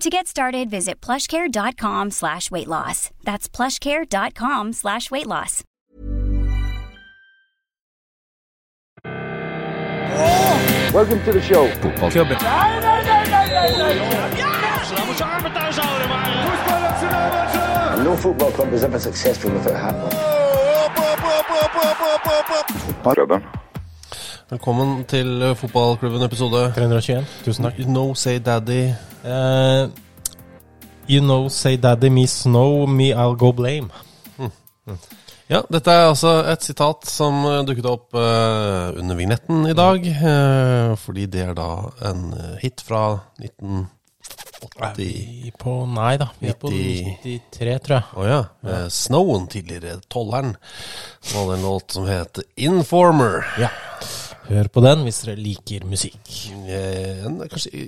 To get started, visit plushcare.com slash weight loss. That's plushcare.com slash weight loss. Welcome to the show. Voetbal. No football club is ever successful without a hat on. Op, op. Velkommen til eh, fotballklubben episode 321. Tusen takk. You know, say daddy. Uh, you know, say daddy me snow, me I'll go blame. Ja, dette er altså et sitat som eh, dukket opp uh, under vignetten i dag. Uh, fordi det er da en hit fra 1980 Vi på Nei da, vi er på 90. 93, tror jeg. Å ja. ja. Snowen, tidligere tolleren, som hadde en låt som het Informer. Ja. Hør på den hvis dere liker musikk. Eh, kanskje i,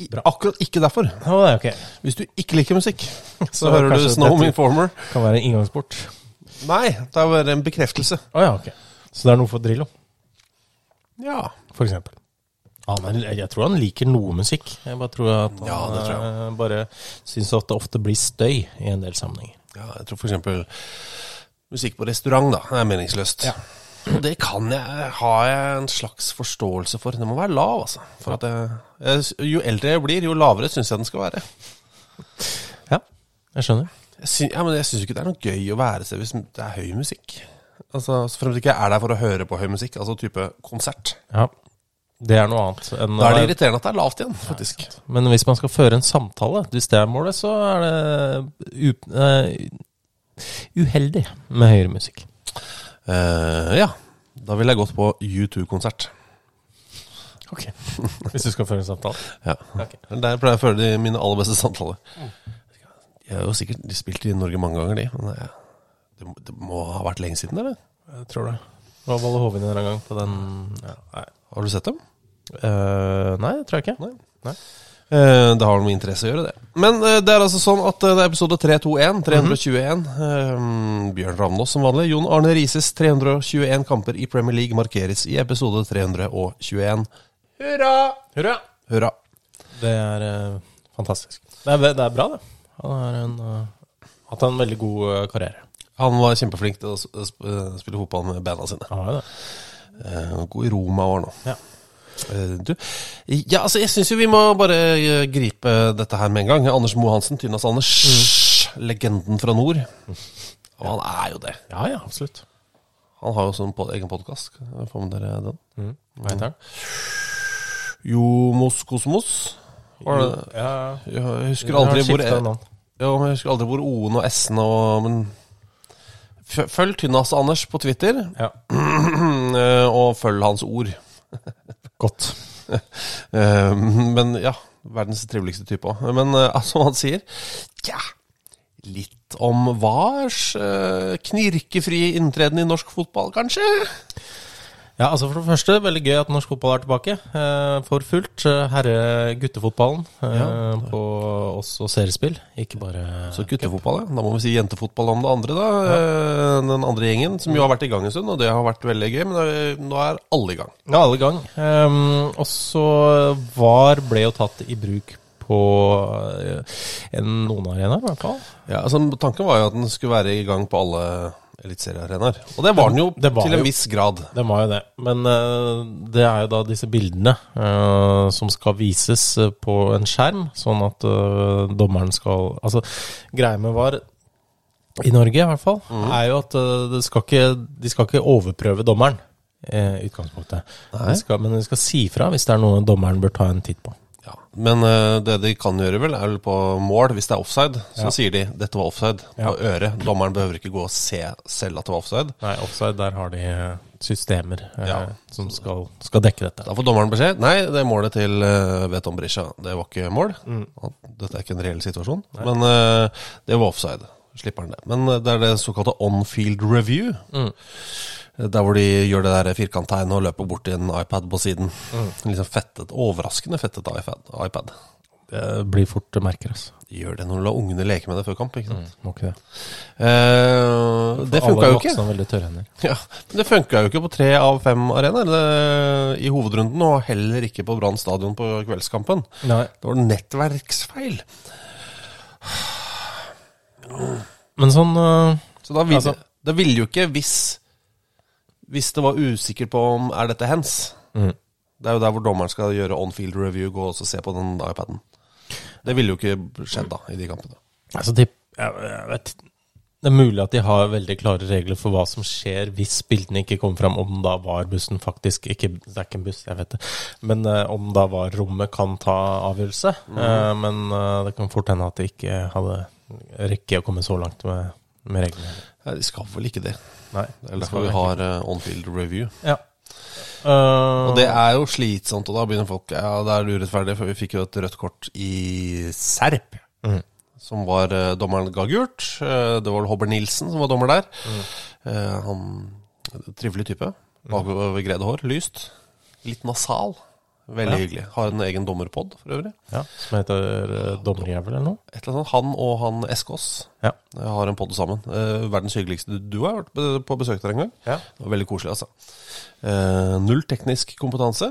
i, akkurat ikke derfor. Å, det er ok. Hvis du ikke liker musikk, så, Så hører du Snow Informer. Kan være en inngangsport. Nei, det er bare en bekreftelse. Å ja, ok. Så det er noe for Drillo, Ja. for eksempel. Ja, men jeg tror han liker noe musikk. Jeg bare tror at han Ja, tror jeg. eh, bare syns at det ofte blir støy i en del sammenhenger. Ja, jeg tror eksempel musikk på restaurant da, er meningsløst. Og det kan jeg, ha en slags forståelse for. Det må være lav, altså. For at jeg, jo eldre jeg blir, jo lavere syns jeg den skal være. Ja, jeg skjønner. Jeg syns, ja, men jeg syns ikke det er noe gøy å være seg hvis det er høy musikk. Altså, Så fremt ikke jeg er der for å høre på høy musikk, altså type konsert. Ja, det er noe annet. enn Da er det irriterende at det er lavt igjen, faktisk. Men hvis man skal føre en samtale, hvis det er målet, så er det u eh, uheldig med høyere musikk. Eh, ja, da ville jeg gått på U2-konsert. Ok. Hvis du skal føre en samtale. Ja. Ok. Der pleier jeg å føre de mine aller beste samtaler. Jeg har jo sikkert de spilt i Norge mange ganger, de. Men det, det, må- det må ha vært lenge siden, eller? Jeg tror det. Det var Valle Hovin en eller annen gang på den ja, Har du sett dem? Uh, nei det tror jeg ikke. Nei. Nei. Eh, det har noe interesse å gjøre, det. Men eh, det er altså sånn at eh, det er episode 321. 321. eh, Bjørn Ravnås som vanlig. Jon Arne Rises 321 kamper i Premier League markeres i episode 321. Hurra! Hurra! Hurra. Det er eh, fantastisk. Det er, det er bra, det. Han har en, eh, hatt en veldig god uh, karriere. Han var kjempeflink til å sp- sp- spille fotball med banda sine. Han har det. Uh, God i Roma var han Ja. Eh, Du, ja, altså jeg syns jo vi må bare eh, gripe dette her med en gang. Anders Moe Hansen, Tynas Anders. Legenden fra nord. Og han er jo det. Ja, ja, absolutt. Han har jo også en pod egen podkast. Får med dere den? Hva heter den? Jomos Kosmos. Var det? Ja, Jeg husker aldri hvor ja, jeg husker aldri hvor O-en og S-en og Men følg Tynnas Anders på Twitter, Ja, eh, og følg hans ord. Godt. Eh, Men ja, verdens triveligste type òg. Men eh, som han sier, ja Litt om Vars eh, knirkefrie inntreden i norsk fotball, kanskje? Ja, altså For det første, veldig gøy at norsk fotball er tilbake eh, for fullt. Eh, Herre-guttefotballen eh, Ja. på også seriespill, ikke bare Så guttefotball, ja. Da må vi si jentefotball om det andre, da. Ja. Den andre gjengen, som jo har vært i gang en stund, og det har vært veldig gøy. Men det- nå er alle i gang. Ja, alle i gang. Um, og så VAR ble jo tatt i bruk på eh, en, noen arenaer, i hvert fall. Ja, altså Tanken var jo at den skulle være i gang på alle eliteseriearenaer. Og det var den jo Det var til en jo- viss grad. Det var jo det. Men uh, det er jo da disse bildene uh, som skal vises eh, på en skjerm, sånn at uh, dommeren skal Altså, greia med VAR i Norge i hvert fall, er jo at det skal ikke, de skal ikke overprøve dommeren. I utgangspunktet. De skal, men de skal si fra hvis det er noe dommeren bør ta en titt på. Ja. Men uh, det de kan gjøre, vel, er vel på mål, hvis det er offside, så sier de 'dette var offside' Ja. på øret. Dommeren behøver ikke gå og se selv at det var offside. Nei, offside, der har de eh, systemer eh, Ja. som skal, skal dekke dette. Da får dommeren beskjed. Nei, det er målet til uh, Veton Brisja, det var ikke mål. Dette er ikke en reell situasjon. Men uh, det var offside. Slipper han det. Men det er det såkalte on-field review. Eh, Der hvor de gjør det der firkanttegnet og løper bort til en iPad på siden. Liksom fettet, Overraskende fettet iPad. iPad. Det blir fort merker, altså. De gjør det når du lar ungene leke med det før kamp. ikke sant? Må ikke det. Eh, det funka jo ikke. Veldig tørre hender. Ja, men Det funka jo ikke på tre av fem arenaer i hovedrunden, og heller ikke på Brann stadion på kveldskampen. Nei. Det var nettverksfeil. Men sånn eh, Så da vil, Altså- det ville jo ikke hvis Hvis det var usikker på om er dette hands. Mm. Det er jo der hvor dommeren skal gjøre on-field review, gå og se på den iPaden. Det ville jo ikke skjedd da, i de kampene. altså, de, jeg, vet, Det er mulig at de har veldig klare regler for hva som skjer hvis bildene ikke kommer fram, om da VAR-bussen faktisk ikke, Det er ikke en buss, jeg vet det. Men uh, om da VAR-rommet kan ta avgjørelse. Eh, men uh, det kan fort hende at de ikke hadde rekke å komme så langt med, med reglene. Ja, de skal vel ikke det. Nei. Det er derfor vi har uh, on-field review. Ja. Uh, Og det er jo slitsomt, og da begynner folk Ja, det er urettferdig, for vi fikk jo et rødt kort i Serp. Som var uh, dommeren ga gult. Uh, det var Hobber Nilsen som var dommer der. Eh, han Trivelig type. Bakover grede hår. Lyst. Litt nasal. Veldig hyggelig. Har en egen dommerpod for øvrig. ja, som heter uh, Dommerjævel eller noe? Et eller annet. Han og han Eskås Ja. har en pod sammen. Uh, verdens hyggeligste Du har vært på- besøk der en gang. Ja. Det var veldig koselig, altså. Uh, null teknisk kompetanse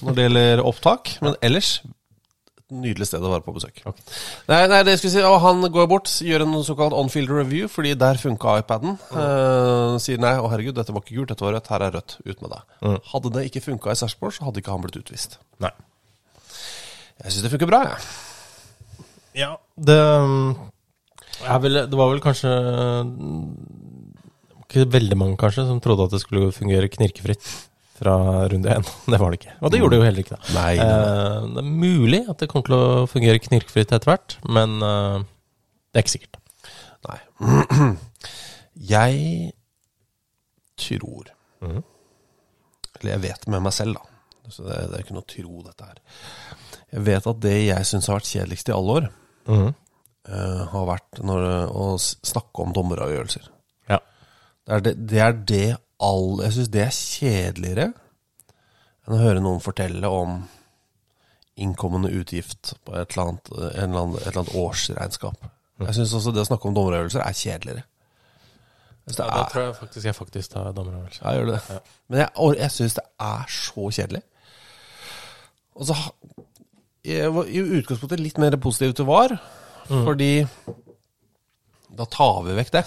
når det gjelder opptak, men ellers nydelig sted å være på besøk. Okay. Nei, nei, det skulle si, og Han går bort, gjør en såkalt on-field review, fordi der funka iPaden. Eh, sier nei, å herregud, dette var ikke gult, dette var rødt, her er rødt, ut med deg. Hadde det ikke funka i Sarpsborg, så hadde ikke han blitt utvist. Nei. Jeg syns det funker bra, jeg. Ja, det jeg er Det var vel kanskje mm, Ikke veldig mange, kanskje, som trodde at det skulle fungere knirkefritt fra runde én. Det var det ikke. Og det gjorde det jo heller ikke, da. Nei, nei, nei. Eh, det er mulig at det kommer til å fungere knirkefritt etter hvert, men eh, det er ikke sikkert. Nei. Jeg tror Eller jeg vet med meg selv, da. Så det, det er ikke noe tro, dette her. Jeg vet at det jeg syns har vært kjedeligst i alle år, eh, har vært når, å snakke om dommeravgjørelser. Ja. Det er det, det, er det all, Jeg syns det er kjedeligere enn å høre noen fortelle om innkommende utgift på et eller annet, en eller annen, et eller annet årsregnskap. Jeg syns også det å snakke om dommeravgjørelser er kjedeligere. Det er, Ja, da tror jeg faktisk jeg faktisk tar dommeravgjørelse. ja, gjør det. Men jeg, jeg syns det er så kjedelig. Og så Jeg var i utgangspunktet litt mer positiv til VAR, fordi da tar vi vekk det.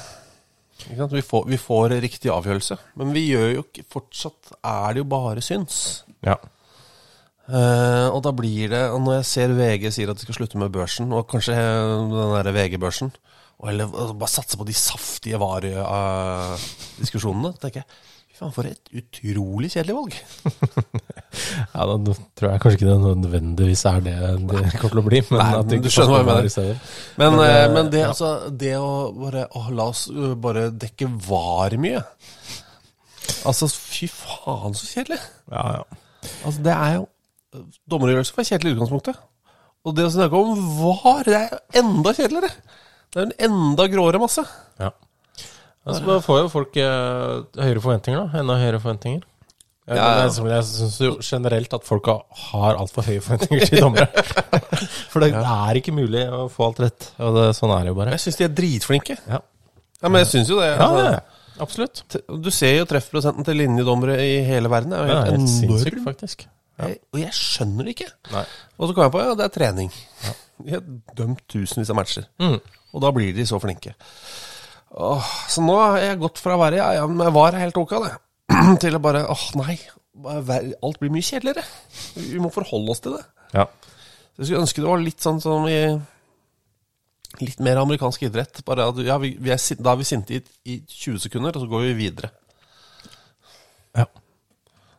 Vi, får, vi får riktig avgjørelse. Men vi gjør jo ikke Fortsatt er det jo bare syns. Ja. Uh, og da blir det og Når jeg ser VG sier at de skal slutte med børsen, og kanskje den der VG-børsen Eller bare satse på de saftige VAR-diskusjonene, tenker jeg faen, for et utrolig kjedelig valg. ja, da tror jeg kanskje ikke det nødvendigvis er det det kommer til å bli. Men Nei, at du, du skjønner hva jeg mener. Men, Men, eh, eh, men det, ja. altså, det å bare å, La oss bare dekke VAR mye. Altså, fy faen, så kjedelig. Ja, ja. Altså, det er jo Dommergjørelse var kjedelig i utgangspunktet. Og det å snakke om VAR, det er jo enda kjedeligere. Det er en enda gråere masse. Ja. Altså, da får jo folk eh, høyere forventninger, da. Enda høyere forventninger. Jeg, Ja, ja. jeg, jeg syns jo generelt at folk har- altfor høye forventninger til dommere. For det er ikke mulig å få alt rett. Og det, sånn er det jo bare. Jeg syns de er dritflinke. Ja, Ja, men jeg syns jo det. ja, altså, ja absolutt. Du ser jo treffprosenten til linjedommere i hele verden. Det er jo helt helt sinnssykt, faktisk. Ja. Jeg- Og jeg skjønner det ikke. Nei. Og så kom jeg på ja, det er trening. De har dømt tusenvis av matcher. Mm. Og da blir de så flinke. Åh, så nå har jeg gått fra å være ja, ja, men jeg var helt ok, det, til å bare åh, nei. Alt blir mye kjedeligere. Vi må forholde oss til det. Ja. Så Jeg skulle ønske det var litt sånn som i Litt mer amerikansk idrett. Bare at ja, vi, vi er, da er vi sinte i, i 20 sekunder, og så går vi videre. Ja.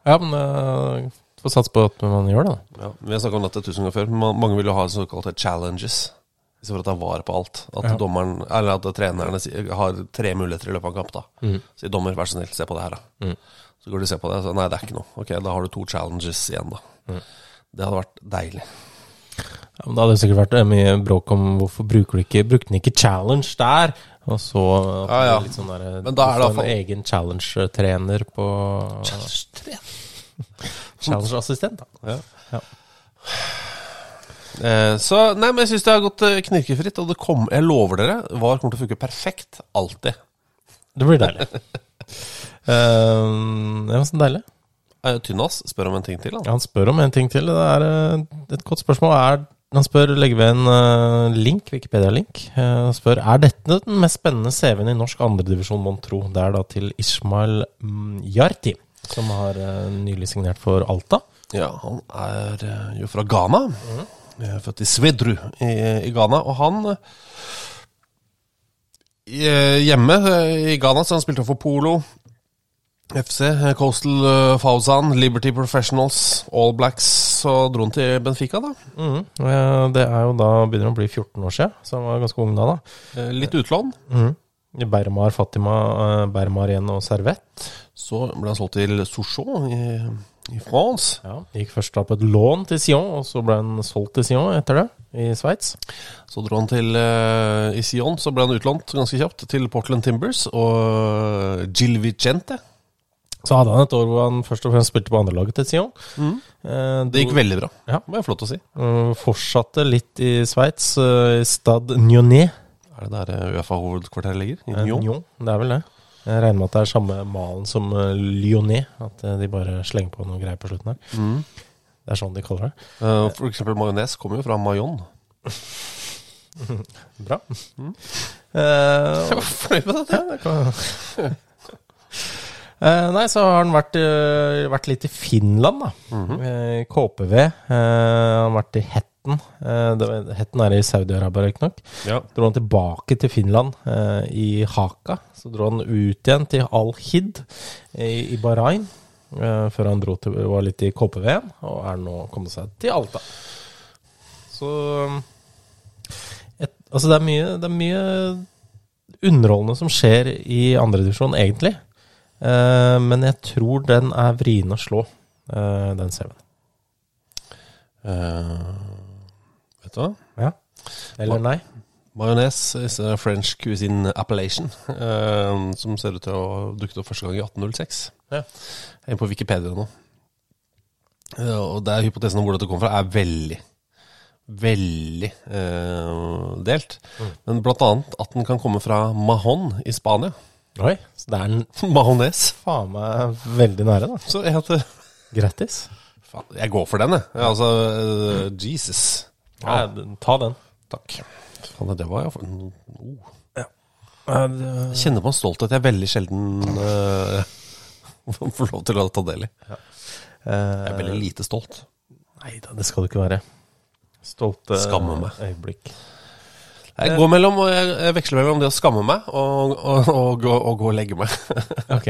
ja, men uh, får satse på at man gjør det, da. Ja, vi har snakka om dette tusen ganger før. Mange vil jo ha såkalte challenges. At det er vare på alt. At Ja. dommeren, eller at trenerne har tre muligheter i løpet av en kamp. da Mm. Sier dommer, vær så snill, se på det her, da. Så går de og ser på det, og så nei, det er ikke noe. Ok, da har du to challenges igjen, da. Mm. Det hadde vært deilig. Ja, men det hadde sikkert vært eh, mye bråk om hvorfor bruker du ikke Brukte den ikke challenge der? Og så Ja, ja. litt sånn der, Men da er det du får en egen challenge-trener på Challenge-assistent, da. Ja. Ja. Eh, så nei, men jeg syns det har gått eh, knirkefritt, og det kom, jeg lover dere, VAR kommer til å funke perfekt. Alltid. Det blir deilig. uh, det var sånn deilig. Eh, Tynnas spør om en ting til. Ja, Han. han spør om en ting til. Det er et godt spørsmål. Er, han spør legger ved en link, Wikipedia-link. Han spør er dette den mest spennende CV-en i norsk andredivisjon, mon tro. Det er da til Ismail mm, Yarti, som har nylig signert for Alta. Ja, han er jo fra Ghana. Eh, Født i Svedru i, i Ghana. Og han eh, eh, Hjemme eh, i Ghana så han spilte for Polo, FC, eh, Coastal Fauzan, Liberty Professionals, All Blacks. Så dro han til Benfica, da. Mm. Det er jo da begynner å bli 14 år siden, så han var ganske ung da. da. Eh, Litt utlån. Mm. Bermar, Fatima, eh, Bermar igjen og Servett. Så ble han solgt til Sochaux i, i France. Ja, Gikk først da på et lån til Sion, og så ble han solgt til Sion etter det, i Sveits. Så dro han til uh, I Sion, så ble han utlånt ganske kjapt til Portland Timbers og eh, Gil Vicente. Så hadde han et år hvor han først og fremst spilte på andrelaget til Sion. Eh, Det gikk veldig bra. Ja. Det lov til å si. Uh, Fortsatte litt i Sveits, uh, i Stad Nyonet. Er det der Uefa-hovedkvarteret ligger? I Nyon? Nyon, det er vel det. Jeg regner med at det er samme malen som uh, Lyonnais. At eh, de bare slenger på noe greier på slutten her. Det er sånn de kaller det. Uh, For eksempel majones kommer jo fra Mayon. Bra. Eh, Fornøyd med det? Ja, det Eh, nei, så har han vært, eh, vært litt i Finland, da. Mm -hmm. KPV. Eh, han har vært i Hetten. Eh, det var, Hetten er i Saudi-Arabia, riktignok. Ja. Dro han tilbake til Finland, eh, i Haka. Så dro han ut igjen til Al-Hid i, Bahrain. Eh, før han dro til, var litt i KPV-en, og er nå kommet seg til Alta. Så et, Altså, det er mye, det er mye underholdende som skjer i andredivisjon, egentlig. Eh, men jeg tror den er vrien å slå, eh, den CV-en. Vet du? Ja. Eller nei? Majones is a French cuisine appellation, eh, som ser ut til å ha dukket opp første gang i 1806. Ja. Jeg er inne på Wikipedia nå. Eh, og det er hypotesen om hvor dette kommer fra, er veldig, veldig eh, delt. Men blant annet at den kan komme fra Mahon i Spania. Oi, så det er en Majones. faen meg veldig nære, da. Så jeg heter Grattis. Faen, jeg går for den, jeg. Altså eh, Jesus. Ja, ta den. Takk. Faen, det var jo oh. Ja, Jeg kjenner på en stolthet jeg veldig sjelden uh, får lov til å ta del i. Jeg er veldig lite stolt. Nei da, det skal du ikke være. Stolte Skammer meg. øyeblikk. Jeg går mellom, og jeg, veksler mellom det å skamme meg og, og, og, gå- og gå og legge meg. Ok.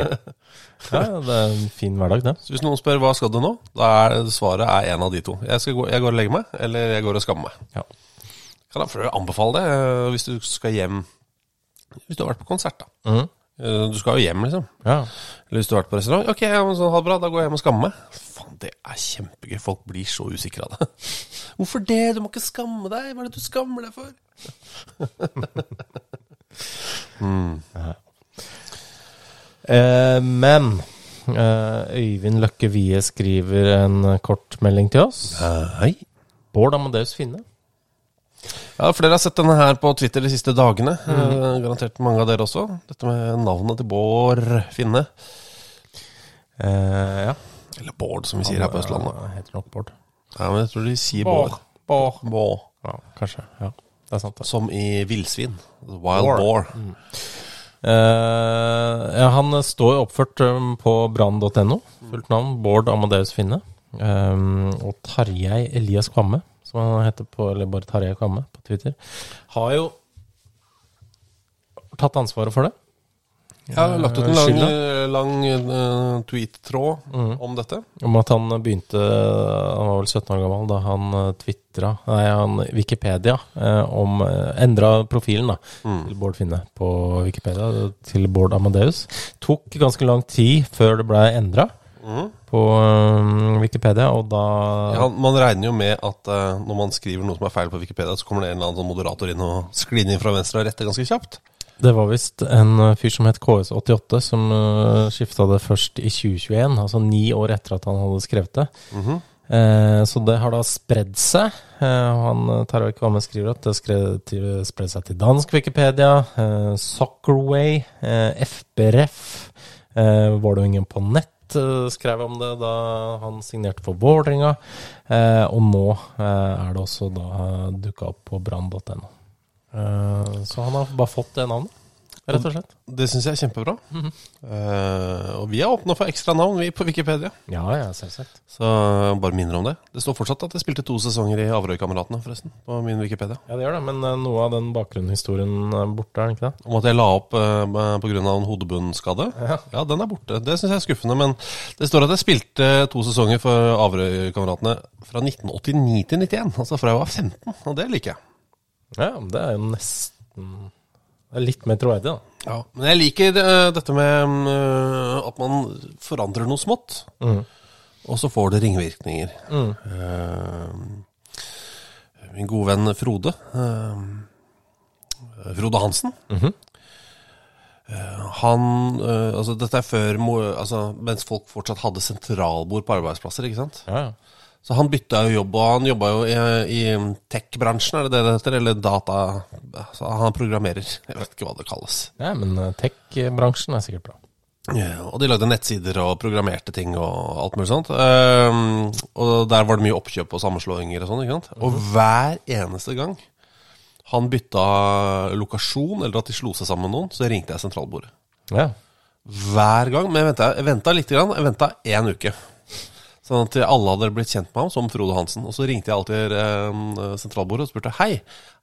Ja, det er en fin hverdag, det. Så hvis noen spør hva skal du nå, da er svaret er en av de to. Jeg, skal gå, jeg går og legger meg, eller jeg går og skammer meg. Ja. Kan jeg anbefale det eh, hvis du skal hjem Hvis du har vært på konsert, da. Mhm. Eh, Du skal jo hjem, liksom. Ja. Eller hvis du har vært på restaurant. Ok, ja, men sånn, ha det bra, da går jeg hjem og skammer meg. Faen, det er kjempegøy. Folk blir så usikre av det. Hvorfor det? Du må ikke skamme deg. Hva er det du skammer deg for? Eh, men eh, Øyvind Løkke Wie skriver en kort melding til oss. Hei. Bård Amadeus Finne. Ja, flere har sett denne her på Twitter de siste dagene. Eh, garantert mange av dere også. Dette med navnet til Bård Finne. Eh, ja. Eller Bård, som vi sier her på Østlandet. Ja, heter nok Bård. Ja, men jeg tror de sier Bård. Bård. Bård. Ja, kanskje. Ja, det er sant. det. Som i villsvin. Wild Bård. Mm. Eh, ja, han står oppført um, på brann.no. Fullt navn Bård Amadeus Finne. Um, og Tarjei Elias Kvamme, som han heter på Eller bare Tarjei Kvamme på Twitter, har jo tatt ansvaret for det. Jeg har lagt ut en lang, lang eh, tweet-tråd om dette. Om at han begynte Han var vel 17 år gammel da han tvitra Nei, han Wikipedia eh, om uh, Endra profilen da til Bård Finne på Wikipedia til Bård Amadeus. Tok ganske lang tid før det ble endra på um, Wikipedia, og da Ja, man regner jo med at uh, når man skriver noe som er feil på Wikipedia, så kommer det en eller annen sånn moderator inn og sklir inn fra venstre og retter ganske kjapt. Det var visst en uh, fyr som het KS88, som uh, skifta det først i 2021, altså ni år etter at han hadde skrevet det. eh, så det har da spredd seg. Eh, han hva Kvamme skriver at det spredde seg til dansk Wikipedia, eh, Soccerway, eh, FBRF, eh, Vålerengen på nett eh, skrev om det da han signerte for Vålerenga, eh, og nå eh, er det også da dukka opp på brann.no. Så han har bare fått det navnet, rett og slett. Det syns jeg er kjempebra. Eh, og vi er åpna for ekstra navn, vi, på Wikipedia. Ja, ja, selvsagt. Så bare minner om det. Det står fortsatt at jeg spilte to sesonger i Averøykameratene, forresten. På min Wikipedia. Ja, det gjør det, men eh, noe av den bakgrunnshistorien borte, er den ikke det? Om at jeg la opp uh, pga. en hodebunnskade. Ja. den er borte. Det syns jeg er skuffende. Men det står at jeg spilte to sesonger for Averøykameratene fra 1989 til 91. Altså fra jeg var 15. Og det liker jeg. Ja, det er jo nesten Det er litt mer troverdig, da. Ja, Men jeg liker eh, dette med eh, at man forandrer noe smått, og så får det ringvirkninger. Eh, min gode venn Frode uh, Frode Hansen. Eh, han eh, Altså, dette er før altså, Mens folk fortsatt hadde sentralbord på arbeidsplasser, ikke sant? Ja, ja. Så han bytta jo jobb, og han jobba jo i, i tech-bransjen, er det det det heter? Eller data altså, Han programmerer. Jeg vet ikke hva det kalles. ja men eh, tech-bransjen er sikkert bra. Ja, og de lagde nettsider og programmerte ting og alt mulig sånt. Um, og der var det mye oppkjøp og sammenslåinger og sånn. ikke sant? Og hver eneste gang han bytta lokasjon, eller at de slo seg sammen med noen, så ringte jeg sentralbordet. Ja. Hver gang. Men jeg venta, jeg venta litt. Grann. Jeg venta én uke. Sånn at alle hadde blitt kjent med ham som Frode Hansen. Og så ringte jeg alltid eh, sentralbordet og spurte Hei,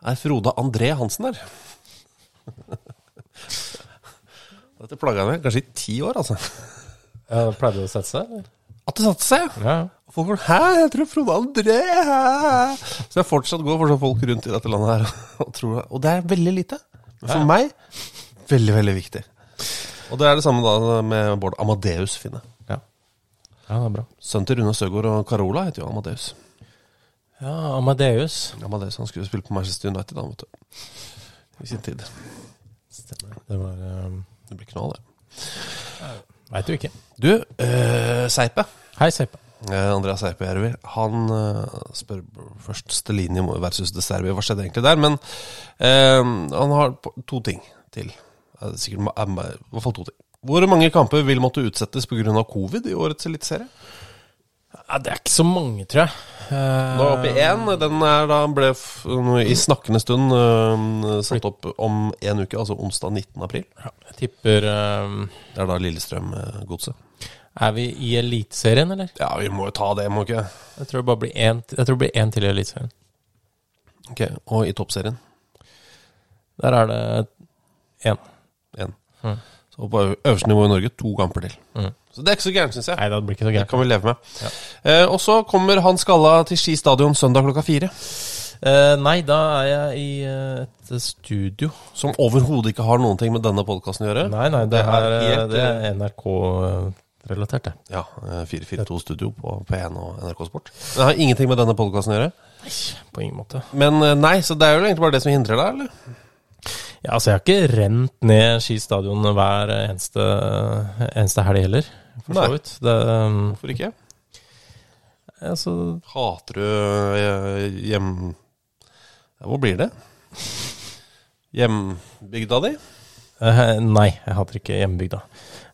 er Frode André Hansen der? Dette plaga med, kanskje i ti år, altså. ja Pleide det å sette seg, eller? At det satte seg. Ja. Og Folk var, Hæ, jeg tror Frode André hæ? Så jeg fortsatt går fortsatt folk rundt i dette landet her og tror det. Og det er veldig lite. Men for meg veldig, veldig viktig. Og det er det samme da med Bård Amadeus Finne. Ja. Det er bra. Sønnen til Rune Søgaard og Carola heter jo Amadeus. Ja, Amadeus. Amadeus han skulle spille på Manchester United da, vet du. I sin tid. Stemmer. Det var um, Det blir av det. Veit du ikke. Du, uh, Seipe. Hei, Seipe. Eh, Andreas Seipe Järvi. Han eh, spør først Stelini versus De Serbia. Hva skjedde egentlig der? Men eh, han har to ting til. Sikkert i hvert fall to ting. Hvor mange kamper vil måtte utsettes pga. covid i årets eliteserie? Ja, det er ikke så mange, tror jeg. Eh, Nå er vi oppe i én. Den er da ble i snakkende stund uh, satt opp om en uke, altså onsdag 19. april. ja, jeg tipper um, Det er da Lillestrøm-godset. Er vi i Eliteserien, eller? Ja, vi må jo ta det, må vi ikke? Jeg tror det bare blir én Jeg tror det blir én til i Eliteserien. Ok, Og i toppserien Der er det én. én. Mm. Så på øv- øverste nivå i Norge to kamper til. Mm. Så det er ikke så gærent, syns jeg. Nei, det blir ikke så gærent. Det kan vi leve med. Eh, og så kommer han skalla til Ski stadion søndag klokka fire. Eh, nei, da er jeg i eh, et studio. Som overhodet ikke har noen ting med denne podkasten å gjøre. Nei, nei, det, Det er er, det er NRK-relatert, det. Ja, eh, 442 Studio på P1 og NRK Sport. Det har ingenting med denne podkasten å gjøre. Nei, På ingen måte. Men eh, nei, så det er jo egentlig bare det som hindrer deg, eller? Ja, altså, jeg har ikke rent ned Ski stadion hver eneste, eneste helg heller, for så vidt. Det, um, Hvorfor ikke? altså, Hater du eh, hjem... Hvor blir det? Hjembygda di? Uh, nei, jeg hater ikke hjembygda.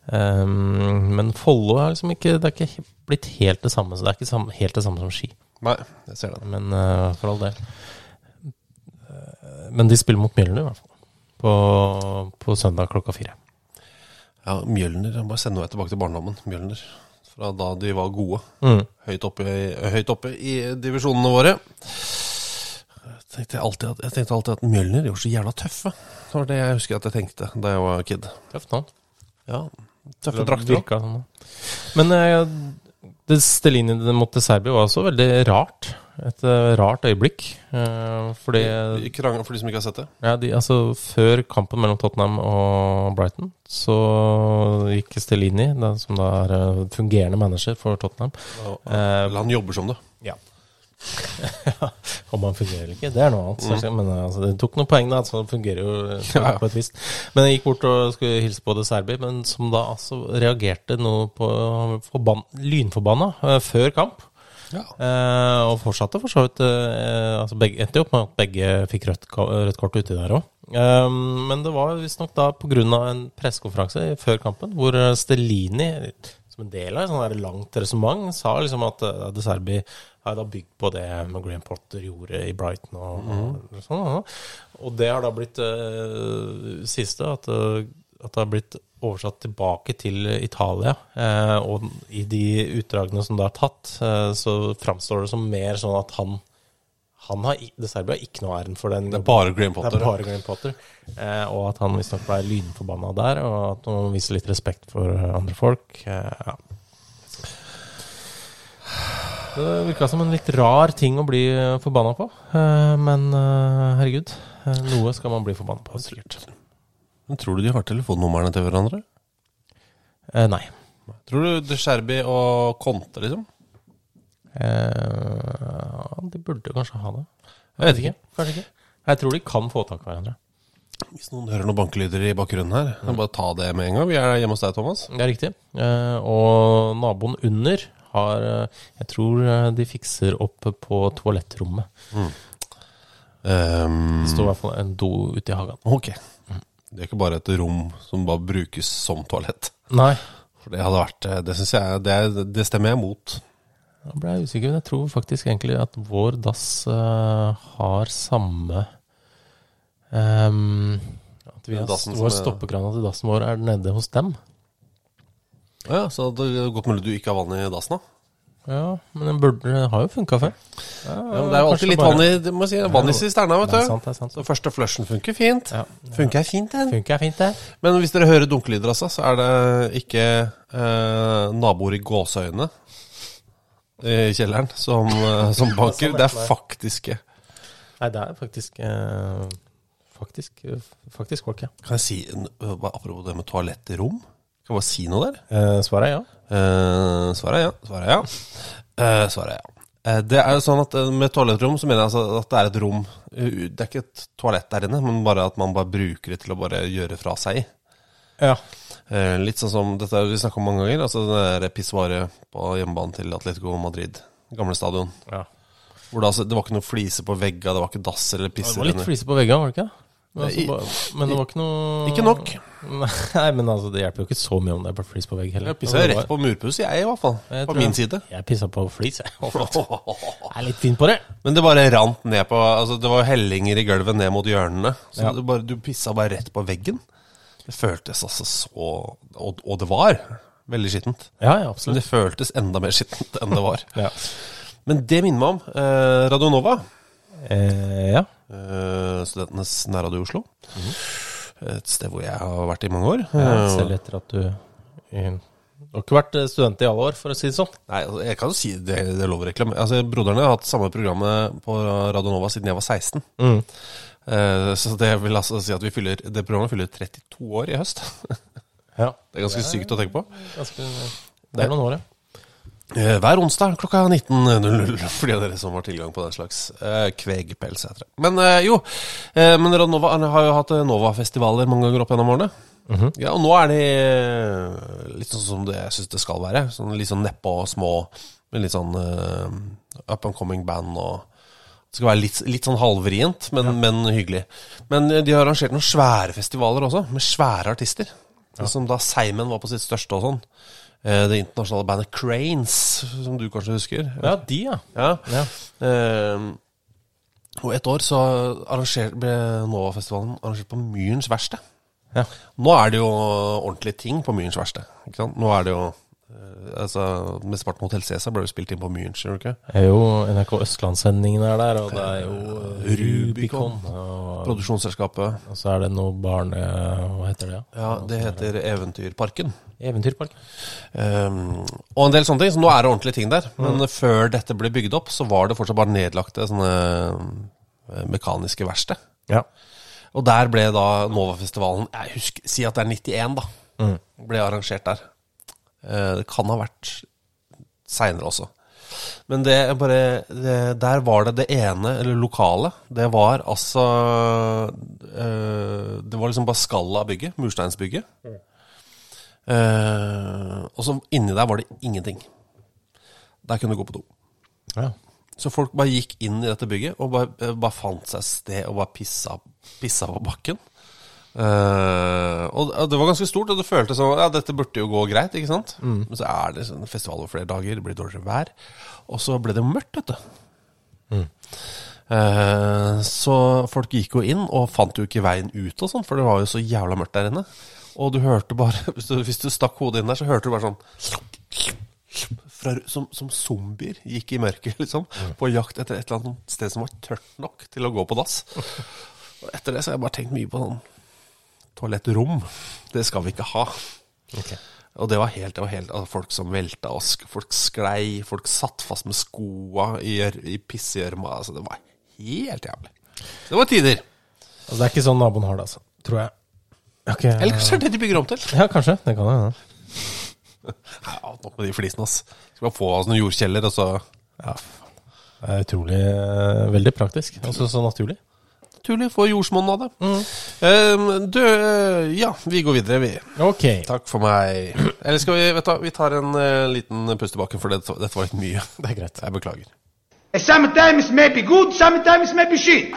Um, men Follo er liksom ikke Det er ikke blitt helt det samme. Så det er ikke helt det samme som Ski. Nei, jeg ser det. Men uh, for all del. Men de spiller mot Mjølner, i hvert fall. På, på søndag klokka fire. Ja, Mjølner. jeg Bare sender meg tilbake til barndommen. Mjølner. Fra da de var gode. Mm. Høyt oppe, høyt oppe i divisjonene våre. Jeg tenkte alltid at, jeg tenkte alltid at Mjølner gjorde så jævla tøffe. Det var det jeg husker at jeg tenkte da jeg var kid. Tøft navn. Ja, Tøffe drakter. Virka sånn. Men uh, det Stelini mot Serbia var også veldig rart. Et eh, rart øyeblikk. Eh, fordi krangel for de som ikke har sett det. ja, de, altså, Før kampen mellom Tottenham og Brighton, så gikk Stellini, som da er eh, fungerende manager for Tottenham og, Eller han jobber som det. Ja. Om han fungerer eller ikke, det er noe annet. Mm. Men altså, det tok noen poeng, da, så det fungerer jo Ja. på et vis. Men jeg gikk bort og skulle hilse på det Serbi, men som da altså reagerte noe på forban lynforbanna før kamp. Ja. Eh, og fortsatte for så vidt eh, altså begge, Endte opp med at begge fikk rødt, rødt kort uti der òg. Eh, men det var visstnok da pga. en pressekonferanse før kampen hvor Stelini Stellini som en del av et langt resonnement sa liksom at uh, De Serbi har da bygd på det Graham Potter gjorde i Brighton og, og sånn. Og, og det har da blitt uh, siste at, uh, at det har blitt oversatt tilbake til Italia. eh, og i de utdragene som det har tatt, eh, så framstår det som mer sånn at han han har, De Serbi har ikke noe æren for den. Det er bare Graham Det Potter. er bare Graham Potter. Eh, og at han visstnok ble lynforbanna der, og at han viser litt respekt for andre folk. Eh, ja. Det virka som en litt rar ting å bli forbanna på, eh, men herregud. Noe skal man bli forbanna på, sikkert. Men tror du de har telefonnumrene til hverandre? Eh, nei. Tror du De Scherbi og Conte, liksom? Eh, de burde kanskje ha det. Jeg vet ikke. Kanskje ikke. Jeg tror de kan få tak i hverandre. Hvis noen hører noen bankelyder i bakgrunnen her, mm. bare ta det med en gang. Vi er hjemme hos deg, Thomas. Det er riktig. Eh, og naboen under har eh, Jeg tror eh, de fikser opp på toalettrommet. Um, Det står i hvert fall en do ute i hagen. ok. Det er ikke bare et rom som bare brukes som toalett. Nei. For det hadde vært eh, Det syns jeg Det, det stemmer jeg mot. Da ble jeg usikker, men jeg tror faktisk egentlig at vår dass uh, har samme um, At vi har, vår stoppekrana til dassen vår er nede hos dem. Ja, Så det er godt mulig du ikke har vann i dassen, da. Ja, men den burde, den har jo funka før. Ja, men det er jo alltid litt vann i det må si, vann i sisterna, vet du. Det er sant, det er sant. Så første flushen funker fint. Ja. Funker fint, den. Funker fint, det. Men hvis dere hører dunkelyder, altså, så er det ikke eh, naboer i gåseøyne i kjelleren som, eh, som banker. Det er faktiske Nei, det er faktisk eh, Faktisk, faktisk folk, ja. Kan jeg si, apropos det med toalettrom? Kan jeg bare si noe der? Eh, svaret er ja. Eh, svaret er ja. Svaret er ja. Uh, svaret er ja. Uh, det er jo sånn at Med toalettrom så mener jeg altså at det er et rom Det er ikke et toalett der inne, men bare at man bare bruker det til å bare gjøre fra seg. Ja. Eh, litt sånn som dette vi snakka om mange ganger. Altså det pissoaret på hjemmebanen til Atletico Madrid. Gamle stadion. ja. Hvor det, altså, det var ikke noe fliser på vegga, det var ikke dass eller pisser. Det var litt flise fliser på veggene, var det ikke? Men, altså, men det var ikke noe Ikke nok. Nei, men altså, det hjelper jo ikke så mye om det er bare flis på vegg heller. Jeg pissa jo rett på murpuss, jeg i hvert fall. På min side. Jeg pissa på flis, jeg. Jeg er litt fin på det. Men det bare rant ned på Altså Det var hellinger i gulvet ned mot hjørnene. Så Ja. bare, du pissa bare rett på veggen. Det føltes altså så Og, og det var veldig skittent. Ja, ja, Men absolutt. det føltes enda mer skittent enn det var. Ja. Men det minner meg om eh, Radio Nova. Eh, ja. Eh, studentenes nærradio i Oslo. Et sted hvor jeg har vært i mange år. ja. Eh, Selv etter at du Du har ikke vært eh, student i alle år, for å si det sånn. Nei, altså, jeg kan jo si det, det er lov å reklamere. Altså, Broderne har hatt samme programmet på Radio Nova siden jeg var 16. Mm. Så det vil altså si at vi fyller, det programmet fyller 32 år i høst. Ja. Det er ganske sykt å tenke på. Ganske, det er noen år, ja. Eh, Hver onsdag klokka 19.00, for de av dere som har tilgang på den slags eh, kvegpels, heter det. Men eh, jo, eh, men Radio han har jo hatt Nova-festivaler mange ganger opp gjennom årene. Ja, og nå er de litt sånn som det jeg syns det skal være. Sånn, litt sånn nedpå små, med litt sånn uh, up and coming band og Det skal være litt, litt sånn halvvrient, men, men hyggelig. Men de har arrangert noen svære festivaler også, med svære artister. Som da Seimen var på sitt største og sånn. Eh, Det internasjonale bandet Cranes, som du kanskje husker. Ja, de, ja. Ja. Ja. Eh, og et år så ble Nova-festivalen arrangert på Myrens verksted. Ja. Nå er det jo ordentlige ting på Myrens verksted. Nå er det jo altså, med av Hotell Cæsar ble jo spilt inn på München, ikke? Det er jo NRK Østlandssendingen er der, og det er jo eh, Rubicon. Og, Produksjonsselskapet. og så er det noe barne... Hva heter det? Ja, det heter Eventyrparken. Eventyrpark. Um, og en del sånne ting. Så nå er det ordentlige ting der. Men før dette ble bygd opp, så var det fortsatt bare nedlagte sånne eh, mekaniske verksted. Ja. Og der ble da Novafestivalen Jeg husker, Si at det er 91, da. Ble arrangert der. Eh, Det kan ha vært seinere også. Men det er bare det, Der var det det ene, eller lokale. Det var altså eh, Det var liksom bare skallet av bygget. Mursteinsbygget. Eh, og så inni der var det ingenting. Der kunne du gå på do. ja. Så folk bare gikk inn i dette bygget og bare, bare fant seg et sted og bare pissa, pissa på bakken. Eh, og det var ganske stort, og det føltes som ja, dette burde jo gå greit. ikke sant? Men så er det sånn festival over flere dager, det blir dårligere vær. Og så ble det mørkt, vet du. Eh, så folk gikk jo inn og fant jo ikke veien ut og sånn, for det var jo så jævla mørkt der inne. Og du hørte bare Hvis du, hvis du stakk hodet inn der, så hørte du bare sånn fra, som, som zombier gikk i mørket, liksom. På jakt etter et eller annet sted som var tørt nok til å gå på dass. Og etter det så har jeg bare tenkt mye på sånn toalettrom. Det skal vi ikke ha. Og det var helt, det var helt altså, Folk som velta oss, folk sklei, folk satt fast med skoa i, i pissegjørma. Altså, det var helt jævlig. Det var tider. Altså, det er ikke sånn naboen har det, altså. Tror jeg. Ok, Eller kanskje det er det de bygger om til. Ja, kanskje. Det kan hende. Ja, nok med de flisene, ass. Skal bare få oss noen jordkjeller, og så Ja. Det er utrolig eh, Veldig praktisk. Altså så naturlig. Naturlig, få jordsmonn av det. Eh, du, eh, ja, vi går videre, vi. Ok. Takk for meg. Eller skal vi vet du, vi tar en uh, liten pust i bakken, for dette, dette var litt mye. Det er greit. Jeg beklager. Sometimes may be good, sometimes may be shit.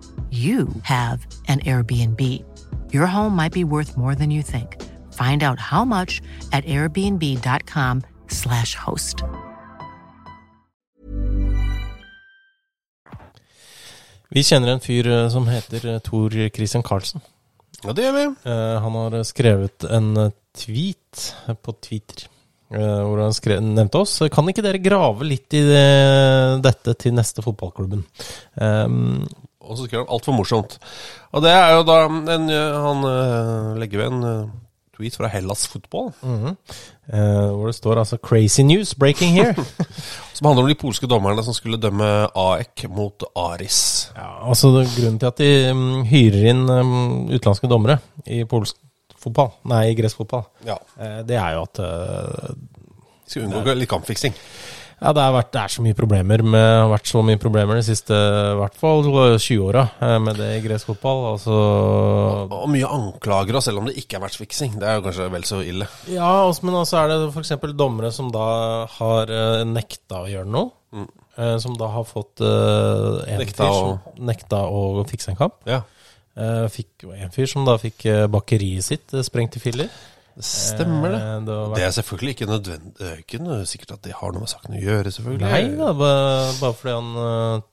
you have an Airbnb. Your home might be worth more than you think. Find out how much at airbnb.com/slash host. Vi kjenner en fyr eh, som heter eh, Tor Christian Karlsen. Ja, det gjør vi. Eh, han har skrevet en tweet på Twitter. eh, hvor han skrev, nevnte oss. Kan ikke dere grave litt i det, dette til neste fotballklubben? Um, Og så skriver han altfor morsomt. Og det er jo da en, Han øh, legger ved en øh, tweet fra Hellas Fotball. Mm -hmm. Eh, hvor det står altså 'Crazy news breaking here'. Som handler om de polske dommerne som skulle dømme AEK mot Aris. Ja, altså Grunnen til at de mm, hyrer inn mm, utenlandske dommere i polsk fotball, nei, i gresk fotball, Ja. eh, det er jo at eh, Skal unngå litt kampfiksing. Ja, det, har vært, det er så mye problemer med, har vært så mye problemer de siste i hvert fall 20-åra eh, med det i gresk fotball. Altså Og mye anklager, selv om det ikke er matchfiksing. Det er jo kanskje vel så ille. Ja, også, men også er det f.eks. dommere som da har eh, nekta å gjøre noe. Mm. som da har fått uh, en Nekta fyr å- og... nekta å fikse en kamp. Ja, Uh, fikk jo en fyr som da fikk eh, bakeriet sitt eh, sprengt i filler. Det stemmer det. Eh, det vært- Det er selvfølgelig ikke nødvendig Det er ikke noe sikkert at det har noe med saken å gjøre, selvfølgelig. Nei da, bare, bare fordi han eh,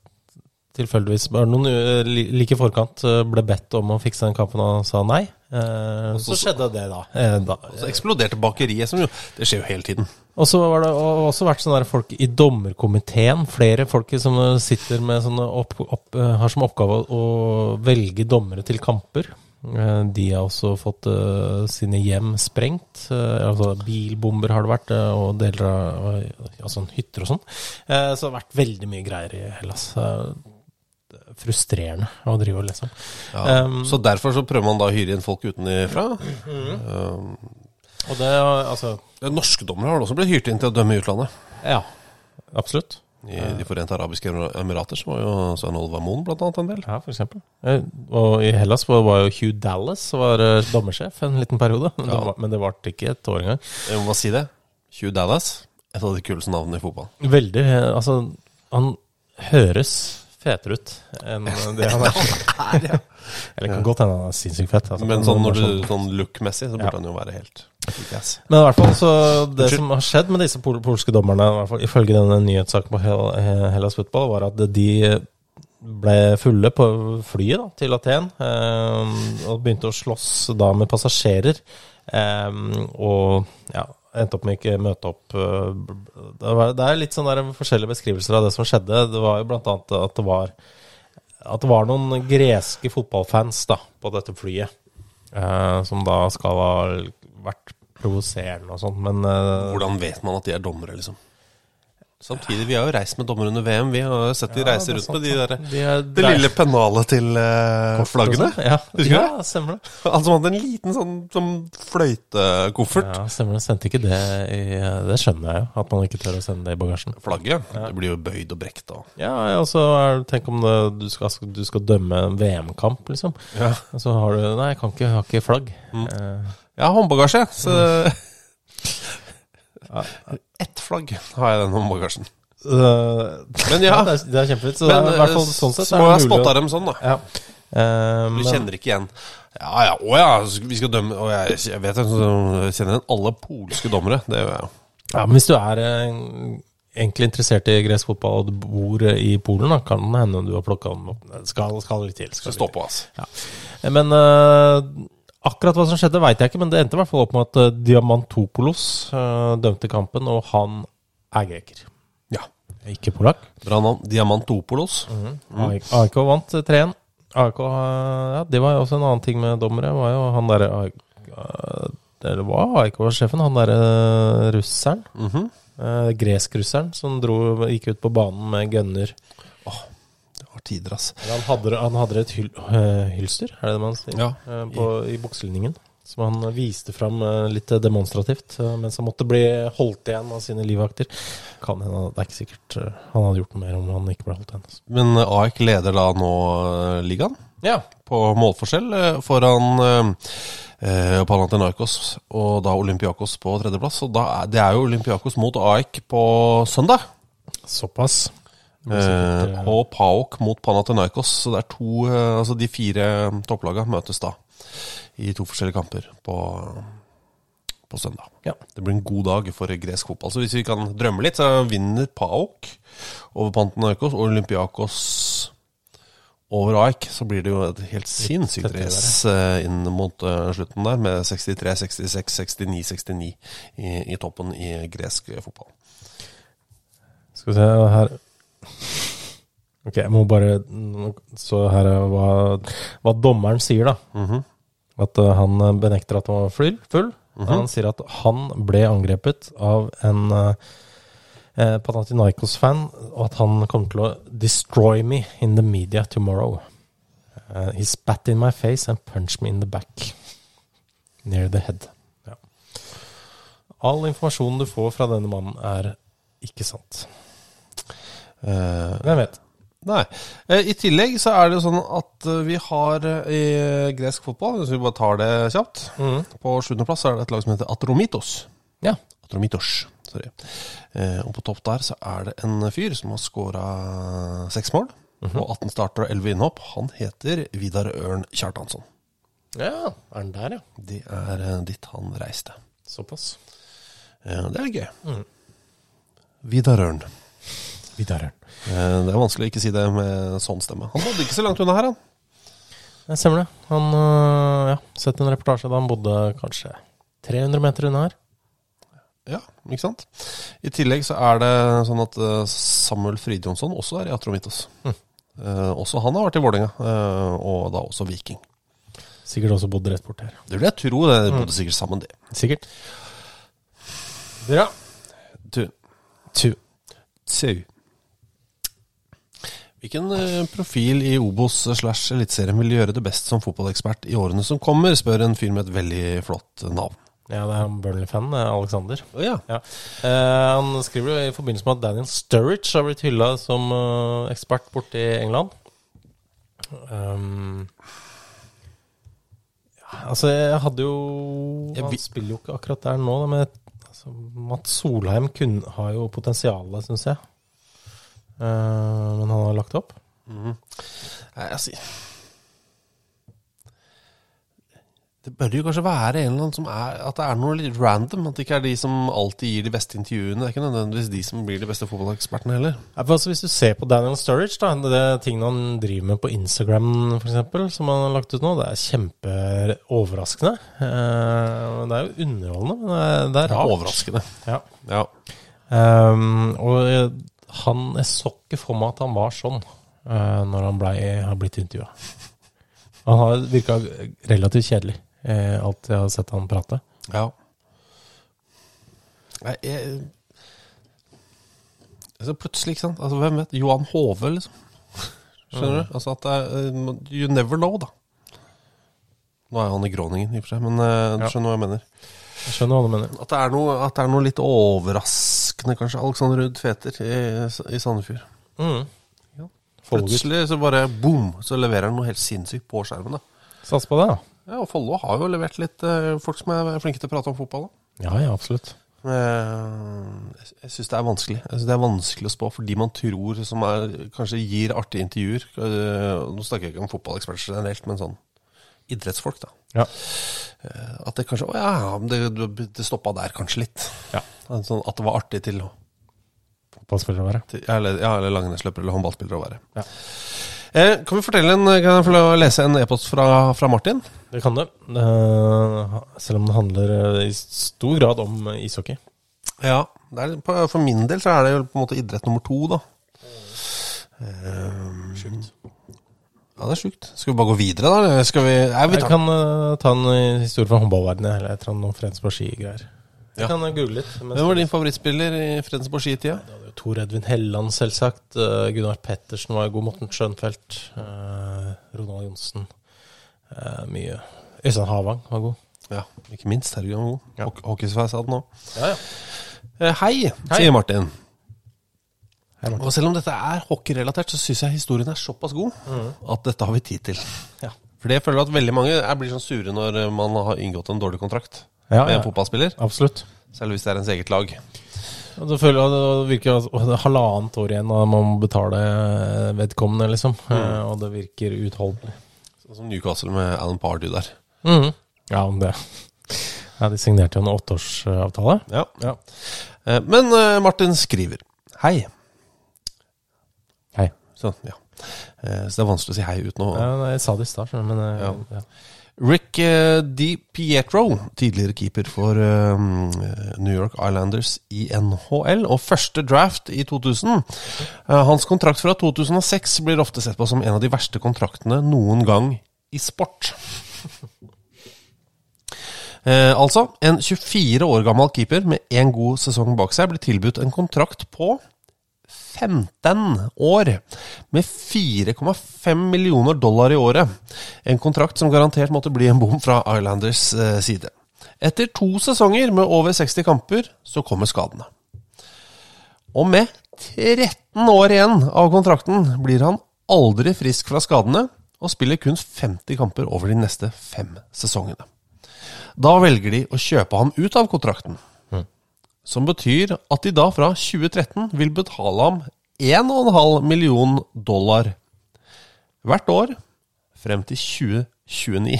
tilfeldigvis bare noen uh, like i forkant eh, ble bedt om å fikse den kampen og sa nei. Eh, så, så- skjedde det, da. Eh, da. Så eksploderte bakeriet, som jo Det skjer jo hele tiden. Og så har det også vært sånne folk i dommerkomiteen. Flere folk som eh, sitter med sånne opp, opp, eh, har som oppgave å velge dommere til kamper. Eh, De har også fått eh, sine hjem sprengt. Eh, altså Bilbomber har det vært, og deler av altså hytter og sånn. Så det har vært veldig mye greier i Hellas. Frustrerende å drive og liksom. Ja. Um, så derfor så prøver man da å hyre inn folk utenfra. Um, Og det, altså norske dommere har også blitt hyrt inn til å dømme i utlandet. Ja, absolutt. I De forente arabiske emirater så var jo Svein Oliver Moen annet en del. Ja, for eksempel. Eh, Og i Hellas var jo Hugh Dallas var eh, dommersjef en liten periode. Men, det, var, men det varte ikke et år engang. Jeg må bare si det. Hugh Dallas, et av de kuleste navnene i fotball. Veldig eh, Altså, han høres fetere ut enn det han er. Eller kan godt hende han er sinnssykt fett. Altså. Men sånn, sånn- look-messig, så burde Ja. han jo være helt. Men i hvert fall så det som har skjedd med disse pol polske dommerne, i hvert fall ifølge denne nyhetssaken på Hell eh, Hellas Football, var at de ble fulle på flyet da, til Aten eh, og begynte å slåss da med passasjerer. Eh, og ja, endte opp med ikke møte opp. eh, Det, var, det er litt sånn der forskjellige beskrivelser av det som skjedde. Det var jo blant annet at det var at det var noen greske fotballfans da, på dette flyet, eh, som da skal ha vært provoserende og sånn, men uh, Hvordan vet man at de er dommere, liksom? Samtidig, vi har jo reist med dommere under VM. Vi har jo sett de Ja, reiser er rundt sant, med de der, De er det drei- lille pennalet til uh, flaggene. Ja, Husker ja, det? stemmer det. Han som hadde en liten sånn sånn fløytekoffert. Ja, stemmer det. Sendte ikke det i Det skjønner jeg jo, at man ikke tør å sende det i bagasjen. Flagget. Det blir jo bøyd og brekt og Ja, og så tenk om det, du, skal, du skal dømme en VM-kamp, liksom. Ja. Og så har du Nei, jeg kan ikke, har ikke flagg. Mm. Eh, Jeg har håndbagasje, så ja. Ett flagg har jeg i den håndbagasjen. Eh, Men ja. det, er, det er kjempefint. Så Men det er, i hvert fall sånn sett så må jeg ha mulig dem sånn, da. Ja. Eh, Du men- kjenner ikke igjen Ja ja, å ja, vi skal dømme Og jeg, jeg vet jeg kjenner igjen alle polske dommere. Det gjør jeg jo. Ja, men hvis du er eh, egentlig interessert i gresk fotball og du bor eh, i Polen, da kan det hende du har plukka den opp. Skal, skal litt til. Skal Så stå på, altså. Ja. Men eh, akkurat hva som skjedde, veit jeg ikke, men det endte i hvert fall opp med at eh, Diamantopolos eh, dømte kampen, og han er greker. Ja. Ikke polakk. Bra navn. Diamantopolos. AIK AIK vant eh, 3-1. AIK, eh, ja, det var jo også en annen ting med dommere. var jo han derre Det var AIK-sjefen, han derre russeren? Mhm. eh, Gresk-russeren som dro, gikk ut på banen med gunner. Var tider, altså. Han hadde, han hadde et hyl, eh, hylster, er det det man sier, Ja. eh, på, i bukselinningen. Som han viste fram eh, litt demonstrativt, mens han måtte bli holdt igjen av sine livvakter. Kan hende, Det er ikke sikkert han hadde gjort noe mer om han ikke ble holdt igjen. Altså. Men AEK leder da nå ligaen Ja. på målforskjell foran eh, Panathinaikos og da Olympiakos på tredjeplass. Og da er, det er jo Olympiakos mot AEK på søndag. Såpass. Eh, og PAOK mot Panathinaikos. Så det er to eh, Altså de fire topplagene møtes da i to forskjellige kamper på, på søndag. Ja. Det blir en god dag for gresk fotball. Så hvis vi kan drømme litt, så vinner PAOK over Panathinaikos og Olympiakos over AEK, så blir det jo et helt sinnssykt race eh, inn mot eh, slutten der, med 63, 66, 69, 69 i, i toppen i gresk fotball. Skal vi se her Ok, jeg må bare Så her er hva, hva dommeren sier, da. Mhm. At uh, han benekter at han var full. full. -hmm. Han sier at han ble angrepet av en uh, Panathinaikos-fan, og at han kommer til å destroy me in the media tomorrow. Uh, he spat in my face and punched me in the back. Near the head. Ja. All informasjonen du får fra denne mannen, er ikke sant. Eh, Hvem vet? Nei. Eh, I tillegg så er det jo sånn at eh, vi har i gresk fotball, hvis vi bare tar det kjapt mm. På sjuendeplass er det et lag som heter Atromitos. Ja. Atromitos, sorry. Og på topp der så er det en fyr som har skåra seks mål. Mhm. Og 18 starter og 11 innhopp. Han heter Vidar Ørn Kjartansson. Ja, er den der, ja? Det er ditt dit han reiste. Såpass. Det er gøy. Mm. Vidar Ørn. Vidar Ørn. Eh, det er vanskelig å ikke si det med sånn stemme. Han bodde ikke så langt unna her, han. Det stemmer det. Han øh, ja, sett en reportasje da han bodde kanskje 300 meter unna her. Ja, ikke sant? I tillegg så er det sånn at eh, Samuel Fridjonsson også er i Atromitos. Mm. Eh, også han har vært i Vålerenga, eh, og da også Viking. Sikkert også bodd rett bort her. Det vil jeg tro, det Mm. bodde sikkert sammen, det. Sikkert. Bra. Tu. Tu. Tu. Hvilken eh, profil i Obos slash Eliteserien vil gjøre det best som fotballekspert i årene som kommer, spør en fyr med et veldig flott navn. Ja, det er Burnley-fan, er Alexander. Oh, ja. Eh, han skriver jo i forbindelse med at Daniel Sturridge har blitt hylla som uh, ekspert borte i England. Um, ja, altså, jeg hadde jo Jeg Han spiller jo ikke akkurat der nå, da, men altså, Mats Solheim kun, har jo potensialet, syns jeg. Eh, men han har lagt opp. Mm. Nei, altså Det bør jo kanskje være en eller annen som er At det er noe litt random. At det ikke er de som alltid gir de beste intervjuene. Det er ikke nødvendigvis de som blir de beste fotballekspertene heller. Altså, hvis du ser på Daniel Sturridge, da, det tingene han driver med på Instagram f.eks., som han har lagt ut nå, det er kjempeoverraskende. Eh, det er jo underholdende, men det er, det er rart. Overraskende. Ja. Ja. Um, og jeg- han Jeg så ikke for meg at han var sånn uh, når han ble, har blitt intervjua. Han har virka relativt kjedelig, uh, alt jeg har sett han prate. Ja. Nei, jeg altså Plutselig, ikke sant. Altså, hvem vet? Johan Hove, liksom. Skjønner du? Altså at det eh, You never know, da. Nå er han i Groningen, i og for seg, men uh, du Ja. skjønner hva jeg mener. Jeg skjønner hva du mener. At det er noe, det er noe litt overraskende, kanskje. Alexander Ruud Tveter i, i Sandefjord. Mm. Ja. Plutselig så bare boom, så leverer han noe helt sinnssykt på skjermen. da. Sats på det, da. Ja, og Follo har jo levert litt eh, folk som er flinke til å prate om fotball. da. Ja, ja, absolutt. Eh, jeg syns det er vanskelig. Jeg synes Det er vanskelig å spå for de man tror som er, kanskje gir artige intervjuer. Eh, Nå snakker jeg ikke om fotballeksperter generelt, men sånn idrettsfolk, da. Ja. Eh, At det kanskje Å ja, det, det stoppa der kanskje litt. Ja. Sånn at det var artig til, Fotballspiller å være. til eller, ja, eller langrennsløper eller håndballspiller å være. Ja. Eh, kan vi fortelle en, kan jeg få lese en e-post fra, fra Martin? Det kan du. Eh, selv om det handler eh, i stor grad om eh, ishockey. Ja, det er, for min del så er det jo på en måte idrett nummer to, da. Sjukt. Ja, det er sjukt. Skal vi bare gå videre, da? Skal vi Nei, vi Jeg kan uh, ta en eh, historie fra håndballverdenen. Eller et eller annet noe Fredensborg ski-greier. Jeg Ja. kan eh, google litt. Hvem var din favorittspiller i Fredensborg skitida? Det var Tor Edvin Helland, selvsagt. Uh, Gunnar Pettersen var god. Morten Schønfeldt. Uh, Ronald Johnsen. Mye. Øystein Havang var god. Ja, ikke minst. Herregud, han var god. Ja. Hock- Hockeysveis hadde han òg. Ja, ja. Hei, Hei. sier Martin. Og selv om dette er hockeyrelatert, så syns jeg historien er såpass god at dette har vi tid til. Ja. Fordi jeg føler at veldig mange er, blir sånn sure når eh, man har inngått en dårlig kontrakt Ja, med ja. en fotballspiller. Absolutt. Selv hvis det er ens eget lag. Og det føler jeg det virker det er halvannet år igjen, og man må betale eh, vedkommende, liksom. Mm. Og det virker uutholdelig. Sånn som Newcastle med Alan Pardew der. Mm. Ja, om det. Ja, de signerte jo en åtteårsavtale. Ja. Ja. Eh, Men eh, Martin skriver Hei. Hei. Sånn, ja. Eh, så det er vanskelig å si hei uten å Ja, jeg sa det i stad, men eh, Ja. ja. Rick eh, Di Pietro, tidligere keeper for New York Islanders i NHL, og første draft i 2000. Eh, hans kontrakt fra 2006 blir ofte sett på som en av de verste kontraktene noen gang i sport. Eh, altså, en 24 år gammel keeper med én god sesong bak seg blir tilbudt en kontrakt på 15 år med 4,5 millioner dollar i året. En kontrakt som garantert måtte bli en bom fra Islanders eh, side. Etter to sesonger med over 60 kamper, så kommer skadene. Og med 13 år igjen av kontrakten blir han aldri frisk fra skadene, og spiller kun 50 kamper over de neste fem sesongene. Da velger de å kjøpe ham ut av kontrakten. Som betyr at de da fra 2013 vil betale ham 1,5 million dollar hvert år frem til 2029.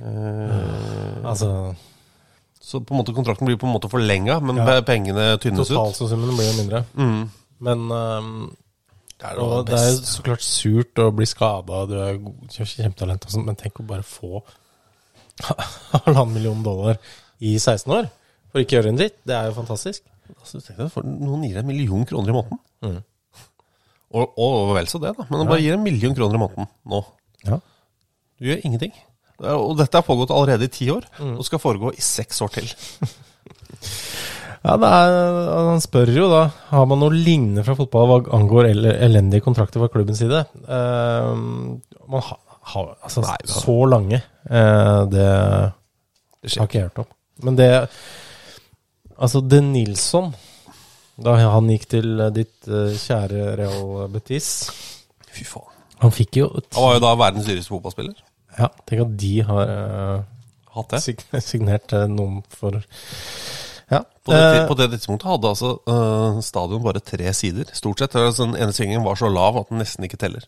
uh, Altså Så på en måte kontrakten blir på en måte forlenga, men Ja. pengene tynnes ut. Totalsummen blir jo mindre. Mm. Men um, Det er det er så klart surt å bli skada, du er kjempetalent og sånt, men tenk å bare få halvannen million dollar i 16 år for ikke å gjøre en dritt. Det er jo fantastisk. Altså, tenk deg, for Noen gir deg en million kroner i måneden. Mm. Og, og vel så det, da. Men de bare gir en million kroner i måneden nå. Ja. Du gjør ingenting. Og dette har pågått allerede i ti år, Mm. og skal foregå i seks år til. Ja, er, Han spør jo da Har man noe lignende fra fotball hva angår elendige kontrakter fra klubbens side. Uh, man har ha, altså, Nei, har- så lange eh, Det Det har ikke jeg hørt om. Men det Altså, De Nilsson Da han gikk til eh, ditt eh, kjære Real Betis Fy faen. Han fikk jo Han var jo da verdens dyreste fotballspiller. Ja, tenk at de har eh, Hatt det. sig signert eh, noen for Ja. På det, eh, på det tidspunktet hadde altså øh, stadion bare tre sider. Stort sett. Altså, den ene svingen var så lav at den nesten ikke teller.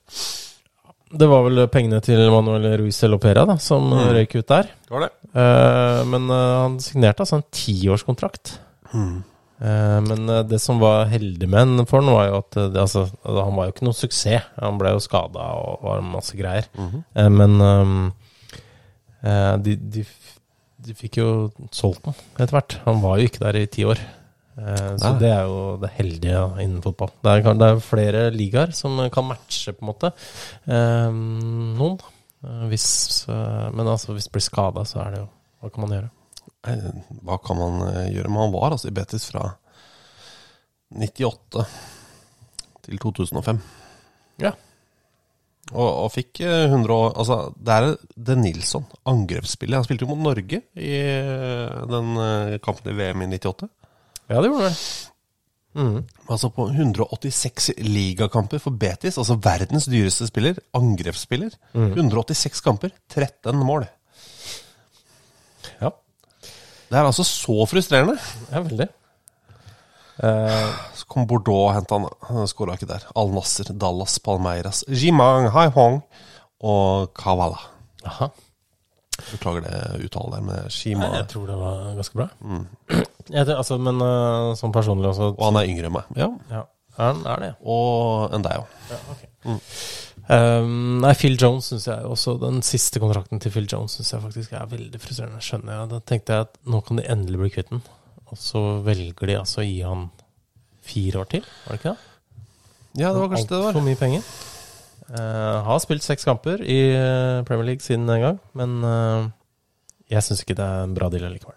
Det var vel pengene til Manuel Ruiz Lopera da, som Mm. røyk ut der. Det var det. Eh, men eh, han signerte altså en tiårskontrakt. Mm. Eh, men eh, det som var heldig med han for han, var jo at eh, det, altså, han var jo ikke noen suksess. Han ble jo skada og var masse greier. Mhm. Eh, men de, de, de fikk jo solgt den etter hvert. Han var jo ikke der i ti år. Eh, så det er jo det heldige innen fotball. Det er, det er flere ligaer som kan matche, på en måte, eh, noen. Eh, hvis, men altså, hvis det blir skada, så er det jo Hva kan man gjøre? Hva kan man gjøre? Men han var altså i Betis fra 98 til 2005. Ja. Og, og fikk øh, 100 år Altså, det er det Nilsson, angrepsspiller. Han spilte jo mot Norge i den kampen i VM i 98. Ja, det gjorde det. Mm. Altså på 186 ligakamper for Betis, altså verdens dyreste spiller, angrepsspiller. 186 kamper, 13 mål. Ja. Det er altså så frustrerende. Ja, veldig. Eh, Så kom Bordeaux og henta han. Han skåra ikke der. Al Nasser, Dallas, Palmeiras, Jimang, Haihong og Kavala. aha. Beklager det uttalet der med Shima. Nei, jeg tror det var ganske bra. Jeg altså, men uh, sånn personlig også Og han er yngre enn meg. Ja. ja. Han er det. Og enn deg òg. Um, nei, Phil Jones syns jeg også Den siste kontrakten til Phil Jones syns jeg faktisk er veldig frustrerende. Skjønner jeg. Da tenkte jeg at nå kan de endelig bli kvitt den. Og så velger de altså å gi han fire år til, var det ikke det? Ja, det var kanskje det det var. Altfor mye penger. Uh, har spilt seks kamper i eh, Premier League siden den gang, men uh, jeg syns ikke det er en bra deal likevel.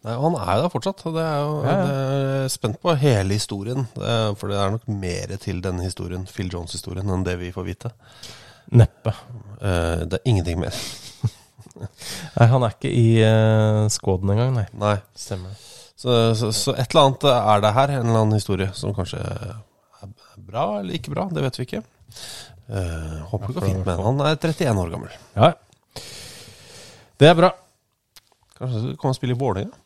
Nei, han er jo der fortsatt. Det er jo, Ja, ja. Det er spent på hele historien. Er, for det er nok mer til denne historien, Phil Jones-historien, enn det vi får vite. Neppe. Eh, det er ingenting mer. Nei, han er ikke i uh, skåden engang, nei. Nei. Stemmer. Så, så, så et eller annet er det her, en eller annen historie som kanskje er bra eller ikke bra, det vet vi ikke. Uh, håper det går fint med han. Han er 31 år gammel. Ja. Det er bra. Kanskje du kan spille i Vålerenga?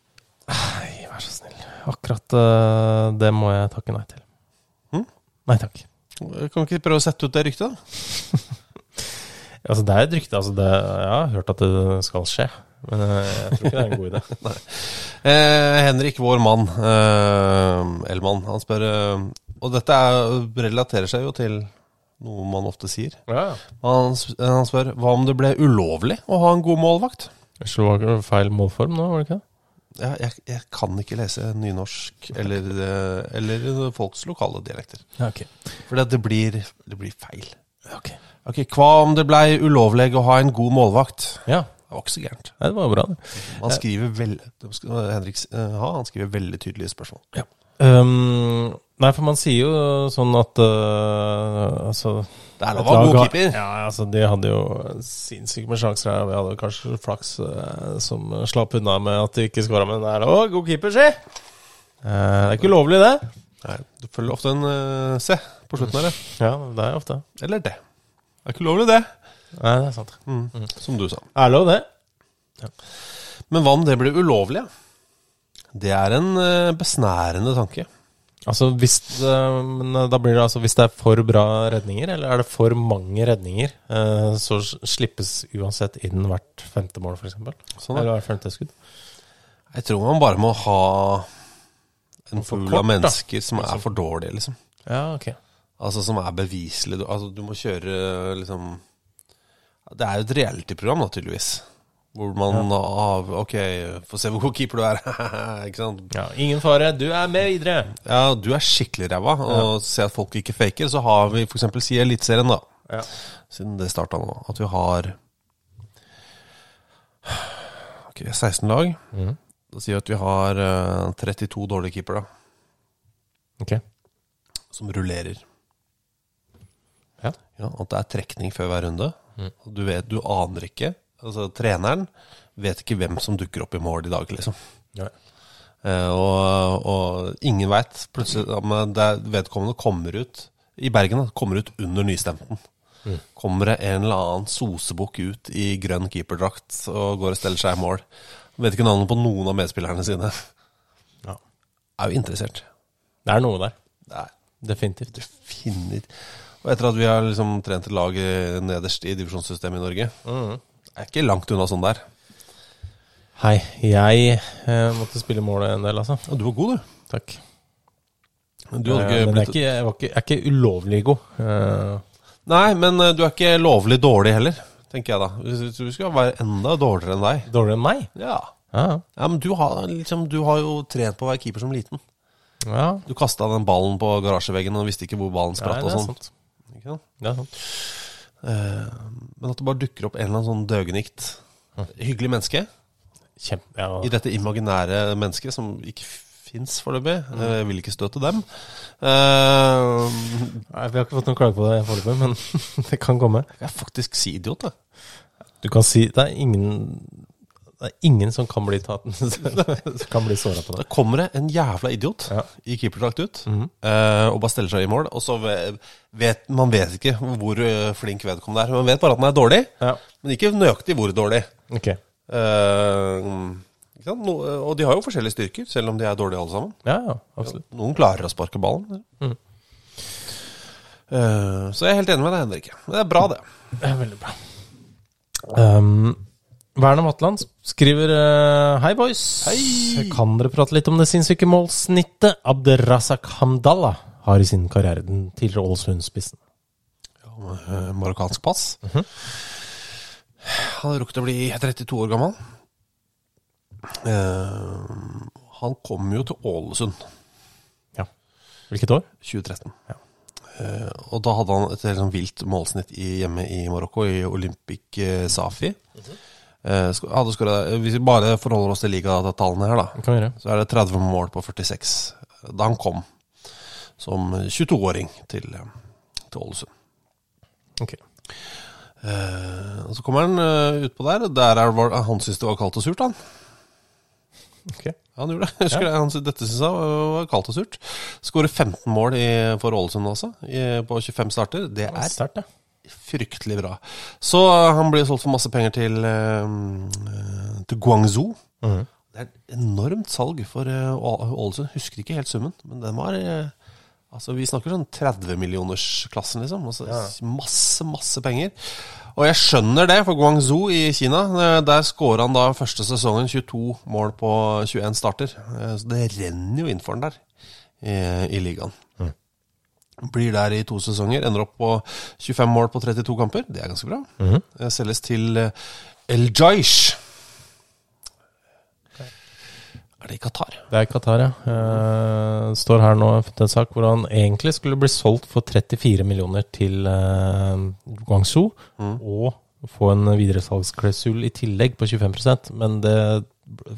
Nei, vær så snill. Akkurat uh, det må jeg takke nei til. Mm? Nei takk. Kan vi ikke prøve å sette ut det ryktet, da? Altså, det er et rykte. Altså, det, jeg har hørt at det skal skje, men eh, jeg tror ikke det er en god idé. Eh, Henrik, vår mann, eh, Elman, han spør eh, Og dette er, relaterer seg jo til noe man ofte sier. Ja, ja. Han, han spør hva om det ble ulovlig å ha en god målvakt? Slo feil målform nå, var det ikke det? Ja, jeg, jeg kan ikke lese nynorsk eller, eh, eller folks lokale dialekter. Ja, ok. For det det blir feil. Ok. Ok, Hva om det blei ulovlig å ha en god målvakt? Ja, Det var ikke så gærent. Nei, det var bra. Han skriver veldig, Henrik eh, ha, han skriver veldig tydelige spørsmål. Um, nei, for man sier jo sånn at uh, altså, Det er et å ha god keeper. Ja, altså, de hadde jo sinnssykt med sjanser her. Vi hadde kanskje flaks eh, som slapp unna med at de ikke skåra, men det er å, god keeper, si! Eh, det er ikke ulovlig, det. Nei, Du følger ofte en uh, C på slutten her. ja. Ja, det er ofte. Eller det. Det er ikke ulovlig, det. Nei, det er sant. Mm. Som du sa. Er lov, det. Ja. Men hva om det blir ulovlig? Det er en eh, besnærende tanke. Altså, hvis det, men eh, da blir det altså Hvis det er for bra redninger, eller er det for mange redninger, eh, så slippes uansett inn hvert femte mål, f.eks.? Sånn. Eller hvert femte skudd? Jeg tror man bare må ha en full av mennesker da. som er for dårlige, liksom. Ja, ok. Altså som er beviselig. Altså, du må kjøre liksom Det er jo et reality-program, naturligvis. Hvor man ah, Ok, få se hvor god keeper du er. ikke sant? Ja, ingen fare, du er med videre! Ja, du er skikkelig ræva, og se at folk ikke faker. Så har vi f.eks. si Eliteserien, da. Ja. Siden det starta nå. At vi har Ok, 16 lag. Mm. Da sier vi at vi har eh, 32 dårlige keepere da, Ok. som rullerer. Ja. Ja, At det er trekning før hver runde. Mm. Du vet, du aner ikke. Altså, treneren vet ikke hvem som dukker opp i mål i dag, liksom. Ja. Eh, og, og ingen veit. Plutselig er- vedkommende kommer ut I Bergen kommer ut under nystemten. Mm. Kommer det en eller annen sosebukk ut i grønn keeperdrakt og går og steller seg i mål. Vet ikke navnet på noen av medspillerne sine. Ja. Er jo interessert. Det er noe der. Det er Definitivt. definitivt Og etter at vi har liksom trent et lag nederst i divisjonssystemet i Norge, Mhm. er ikke langt unna sånn der. Hei, jeg eh, måtte spille målet en del, altså. Ja, du var god, du. Takk. Du hadde Eh, ikke men jeg er ikke, jeg, jeg er ikke ulovlig god. Eh, Nei, men eh, du er ikke lovlig dårlig heller, tenker jeg da. Hvis Du skal være enda dårligere enn deg. dårligere enn meg? Ja. Ja, ja. ja men du har, liksom, du har jo trent på å være keeper som liten. ja. Du kasta den ballen på garasjeveggen og visste ikke hvor ballen spratt Nei, og det er sånn. sant. Ikke sant? Det er sant. Eh, men at det bare dukker opp en eller annen sånn døgenikt hyggelig menneske Kjempe, ja. i dette imaginære mennesket som ikke fins foreløpig. Mm. Eh, Jeg vil ikke støte dem. Uh, Nei, Vi har ikke fått noen klage på det foreløpig, men det kan komme. jeg er faktisk si idiot, da. Du kan si Det er ingen Det er ingen som kan bli tatt kan bli såra på Da det. kommer det en jævla idiot Ja. i keeperdrakt ut mm -hmm. uh, og bare steller seg i mål. Og så vet man vet ikke hvor eh, flink vedkommende er. Man vet bare at den er dårlig, Ja. men ikke nøyaktig hvor dårlig. Okay. Uh? No, og de har jo forskjellige styrker, selv om de er dårlige alle sammen. Ja. Noen klarer å sparke ballen. Mm. Uh, så jeg er helt enig med deg, Henrik. Det er bra, det. Det er veldig bra. Um, Werner Matland skriver eh, Hei, boys. Hei. Kan dere prate litt om det sinnssyke målsnittet Abderrazak Hamdallah har i sin karriere, den tidligere Ålesund-spissen? Ja, marokkansk pass. Mhm. Han har rukket å bli 32 år gammel. Uh, han kom jo til Ålesund Ja. Hvilket år? 2013. Eh, og da hadde han et helt sånn vilt målsnitt i, hjemme i Marokko, i Olympic eh, Safi. Mm sk- hadde skåret- hvis vi bare forholder oss til ligatallene her, da, så er det 30 mål på 46 da han kom som 22-åring til, eh, til Ålesund. Ok. Eh, så kommer han uh, utpå der, der er, var, han syntes det var kaldt og surt, han. Okay. Ja, han gjorde det. Husker. Han, dette syntes han var kaldt og surt. Skårer 15 mål i, for Ålesund også, i, på 25 starter. Det er det. Fryktelig bra. Så eh, han blir solgt for masse penger til, eh, eh, til Guangzhou. Mhm. Det er et enormt salg for eh, Ålesund. Husker ikke helt summen, men den var eh, Altså, Vi snakker sånn 30-millionersklassen, liksom. Altså, Masse, masse penger. Og jeg skjønner det, for Guangzhou i Kina, eh, der skårer han da første sesongen 22 mål på 21 starter. Eh, Så det renner jo inn for han der i, i ligaen. Blir der i to sesonger. Ender opp på 25 mål på 32 kamper. Det er ganske bra. Mm -hmm. Selges til eh, El Jaish. Er det i Qatar? Det er i Qatar, ja. Eh, Det står her nå en sak hvor han egentlig skulle bli solgt for 34 millioner til Guangzhou, og få en videresalgsklausul i tillegg på 25% men det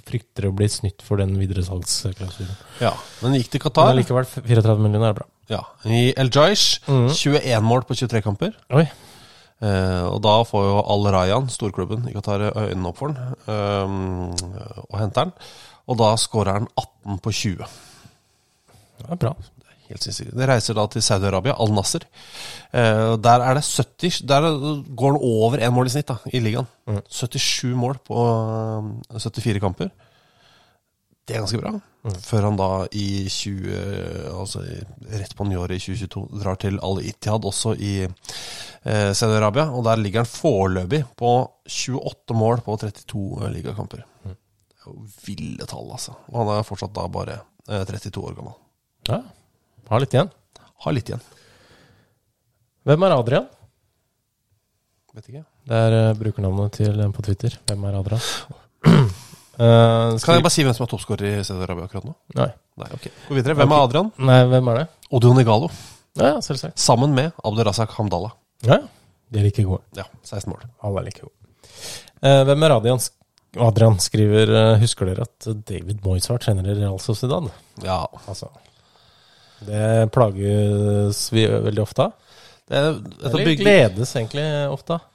frykter å bli snytt for den videresalgsklausulen. Ja, men gikk til Men likevel, 34 millioner er bra. Ja, I El Jaish. Mm. 21 mål på 23 kamper. Oi. Eh, og da får jo Al Rayan, storklubben i Qatar, øynene opp for den, eh, og henter den. Og da skårer han 18 på 20. Det er bra. Helt sinnssykt. Det reiser da til Saudi-Arabia, Al Nasser. Eh, der er det 70 Der går han over én mål i snitt da, i ligaen. 77 mål på eh, 74 kamper. Det er ganske bra. Før han da i 20 Altså rett på nyåret i 2022 drar til Al Ittihad, også i eh, Saudi-Arabia. Og der ligger han foreløpig på 28 mål på 32 ligakamper. Det er jo ville tall, altså. Og han er fortsatt da bare eh, 32 år gammel. Ja. Har litt igjen. Har litt igjen. Hvem er Adrian? Vet ikke. Det er eh, brukernavnet til en på Twitter. Hvem er Adrian? Eh, Kan jeg bare si hvem som er toppskårer i Saudi-Arabia akkurat nå? Nei. Nei, ok. Gå videre. Hvem er Adrian? Nei, hvem er det? Odion Igalo. Ja, ja, selvsagt. Sammen med Abdurazak Hamdallah. Ja, de er like gode. Ja, 16 mål. Alle er like gode. Uh, hvem er Adrian? Adrian skriver uh, Husker dere at David Moyes var trener i Real Sociedad? Ja. Altså, det plages vi veldig ofte av. Det er, Eller bygger, gledes egentlig ofte av.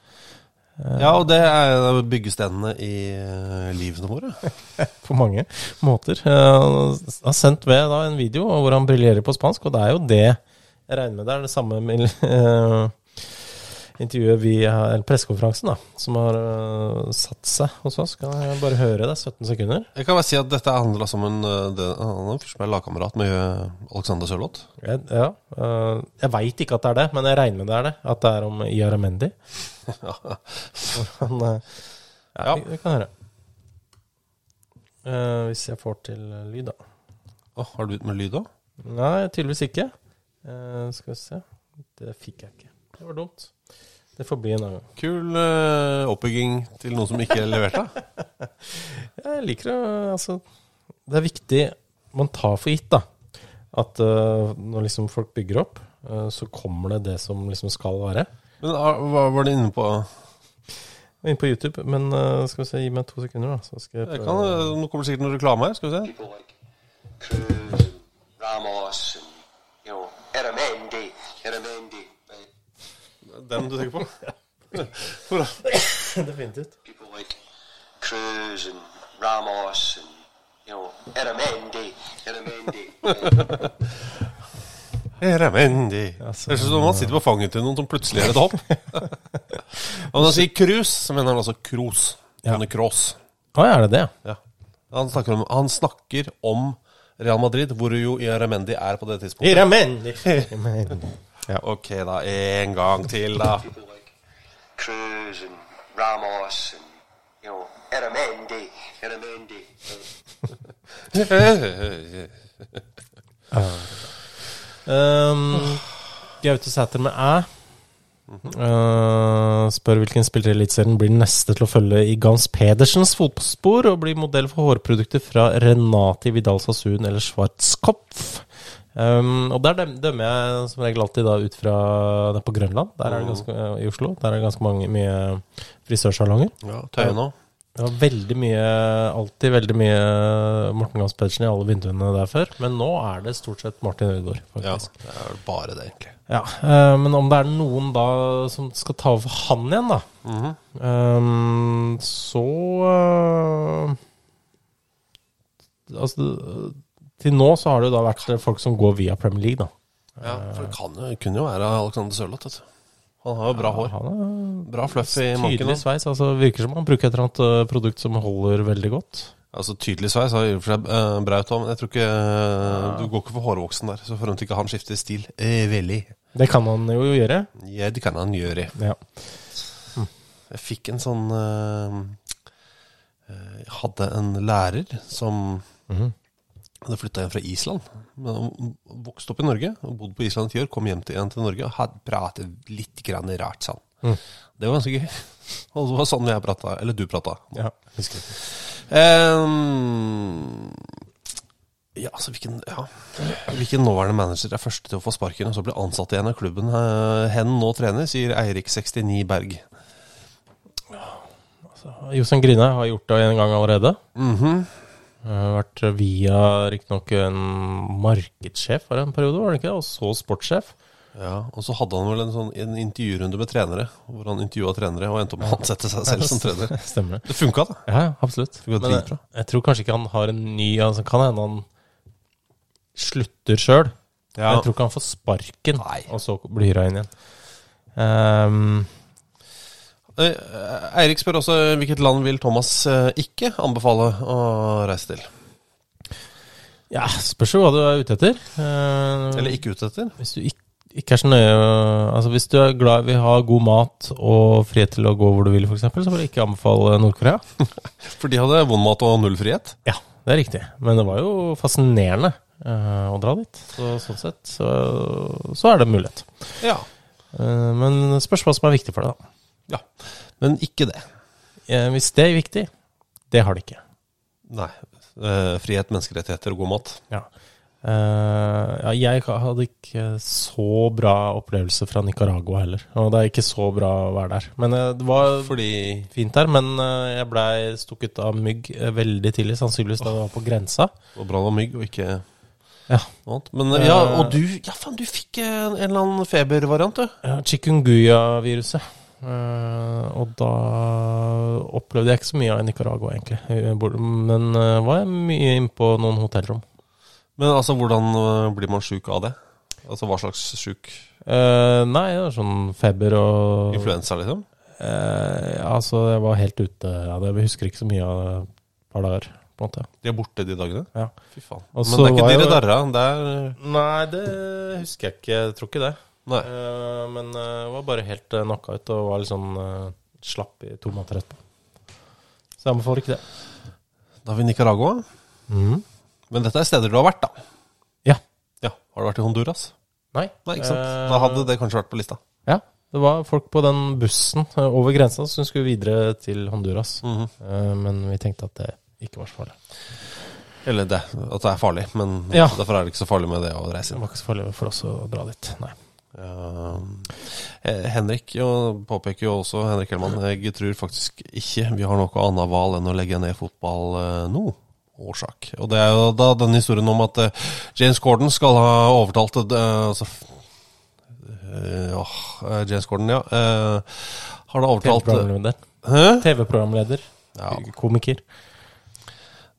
ja, og det er byggestenene i eh, livene våre. På mange måter. Eh, Han har sendt ved da, en video hvor han briljerer på spansk, og det er jo det jeg regner med det er det samme med, eh, intervjuet vi har, eller pressekonferansen, da, som har uh, satt seg hos oss. Kan jeg bare høre det? 17 sekunder? Jeg kan bare si at dette handler som om en eh, Han er som er lagkamerat med eh, Alexander Sørloth. Ja. Uh, jeg veit ikke at det er det, men jeg regner med det er det. At det er om Iaramendi. Hvor han uh, Ja, Ja. Vi, vi kan høre. Eh, hvis jeg får til eh, lyd, da. Oh, har du ut med lyd òg? Nei, tydeligvis ikke. Eh, skal vi se. Det fikk jeg ikke. Det var dumt. Det får bli en annen gang. Kul uh, oppbygging til noen som ikke leverte. Jeg liker det. Altså, det er viktig Man tar for gitt, da. At uh, når liksom folk bygger opp, uh, så kommer det det som liksom skal være. Men ah, hva var det inne på? Jeg var Inne på YouTube. Men skal vi se, gi meg to sekunder, da. Så skal jeg Jeg kan, prøve. nå kommer det sikkert noe reklame her. Skal vi se. People like Cruz and Ramos and, you know, Eramendi, Eramendi. Den du tenker på? Da? Definitivt. People like Cruz and Ramos and, you know, Eramendi, Eramendi. Eramendi. Altså, Det er som om han sitter på fanget til noen som plutselig gjør et hopp. Og når han sier Cruz, så mener han altså Kroos. Ja. Tony Cross. Å, er det det? Ja. Han, snakker om, han snakker om Real Madrid, hvor jo Eramendi er på det tidspunktet. Iramendi. Ja. Ok, da. En gang til, da. People Cruz and Ramos and, you know, Eramendi, Eramendi. Um, Gaute Sæter med æ. Uh, spør hvilken spiller i Eliteserien blir neste til å følge i Gans Pedersens fotspor og bli modell for hårprodukter fra Renati Vidal Sasun eller Schwarzkopf. Um, og der dømmer jeg som regel alltid da ut fra det på Grønland der er det ganske, i Oslo. Der er det ganske mange, mye frisørsalonger. Ja, Tøye nå. Det var veldig mye, alltid veldig mye Morten Gans Pedersen i alle vinduene der før. Men nå er det stort sett Martin Ødegaard, Ja, det er bare det, egentlig. Ja, uh, Men om det er noen da som skal ta over han igjen, da, eh, så uh, Altså Til nå så har det da vært folk som går via Premier League, da. Ja, for det kan jo, kunne jo være Alexander Sørloth. vet du. Han har jo bra hår. Han er Bra fluff i manken. tydelig sveis. altså Virker som han bruker et eller annet eh, produkt som holder veldig godt. Altså Tydelig sveis har for seg eh, Braut òg, men jeg tror ikke eh, Du går ikke for hårvoksen der. Så forhånd ikke han skifter stil eh, veldig. Det kan han jo gjøre. Ja, det kan han gjøre. Ja. Jeg fikk en sånn eh, eh, Jeg hadde en lærer som hadde flytta hjem fra Island. Men vokste opp i Norge, bodde på Island i ti år, kom hjem til, igjen til Norge og hadde pratet litt grann rart sånn. Mm. Det var ganske gøy. Og det var sånn jeg prata, eller du prata. Ja. Ehm, ja, altså hvilken, ja. hvilken nåværende manager er første til å få sparken og så bli ansatt i en av klubben eh, hen nå trener, sier Eirik69 Berg. Jostein Grine har gjort det en gang allerede. Mhm. Uh, vært via riktignok en markedssjef for en periode, var det ikke? Og så sportssjef. Ja, og så hadde han vel en, sånn, en intervjurunde med trenere, hvor han intervjua trenere og endte opp med å ansette seg selv som trener. Stemmer det. Det funka, da. Ja, absolutt. Men jeg, jeg tror kanskje ikke han har en ny altså, Kan hende han slutter sjøl. Ja. Jeg tror ikke han får sparken, Nei. og så blir hyra inn igjen. Eh, Eirik spør også hvilket land vil Thomas eh, ikke anbefale å reise til? ja, spørs jo hva du er ute etter. Eh, Eller ikke ute etter? Hvis du ikke, ikke er så nøye Altså Hvis du er glad i å ha god mat og frihet til å gå hvor du vil, f.eks., så vil jeg ikke anbefale Nord-Korea. For de hadde vond mat og null frihet? Ja, det er riktig. Men det var jo fascinerende eh, å dra dit. Så, sånn sett så, så er det mulighet. Ja. Eh, men spørs hva som er viktig for deg, da. Ja. Men ikke det. Eh, hvis det er viktig, det har det ikke. Nei. Eh, frihet, menneskerettigheter og god mat. Ja. Uh, ja, jeg hadde ikke så bra opplevelse fra Nicaragua heller. Og det er ikke så bra å være der. Men det var Fordi fint der. Men jeg blei stukket av mygg veldig tidlig, sannsynligvis da jeg var på grensa. det var bra det var mygg og ikke Ja. noe annet. Men ja, og du Ja, faen, du fikk en, en eller annen febervariant, du. Ja, Chikungunya-viruset. Eh, og da opplevde jeg ikke så mye av Nicaragua, egentlig. Eh, Men uh, var jeg mye inne på noen hotellrom. Men altså, hvordan eh, blir man sjuk av det? Altså hva slags sjuk? Eh, nei, det var sånn feber og Influensa, liksom? Eh, altså, jeg var helt ute av det. Jeg husker ikke så mye av det et par dager, på en måte. De er borte de dagene? Ja. Fy faen. Også Men det er ikke dere Darra. Det er Nei, det husker jeg ikke. Jeg tror ikke det. Eh, men uh, var bare helt uh, knocka ut og var litt sånn uh, slapp i to måneder etterpå. Så jeg anbefaler ikke det. Da har vi Nicaragua. Mm. Men dette er steder du har vært, da? Ja. ja. Har du vært i Honduras? Nei. Nei, ikke sant? Eh, Da hadde det kanskje vært på lista. Ja, det var folk på den bussen eh, over grensa som skulle videre til Honduras. Mhm. Eh, men vi tenkte at det ikke var så farlig. Eller det, at det er farlig, men Ja. derfor er det ikke så farlig med det å reise Det var ikke så farlig for oss å dra dit, nei. Eh, Henrik jo, påpeker jo også, Henrik Hellmann, jeg tror faktisk ikke vi har noe annet valg enn å legge ned fotball uh, nå. Årsak. Og det er jo da den historien om at uh, James Gordon skal ha overtalt altså, James Gordon, ja. har da overtalt TV-programleder. TV-programleder. Ja. Komiker.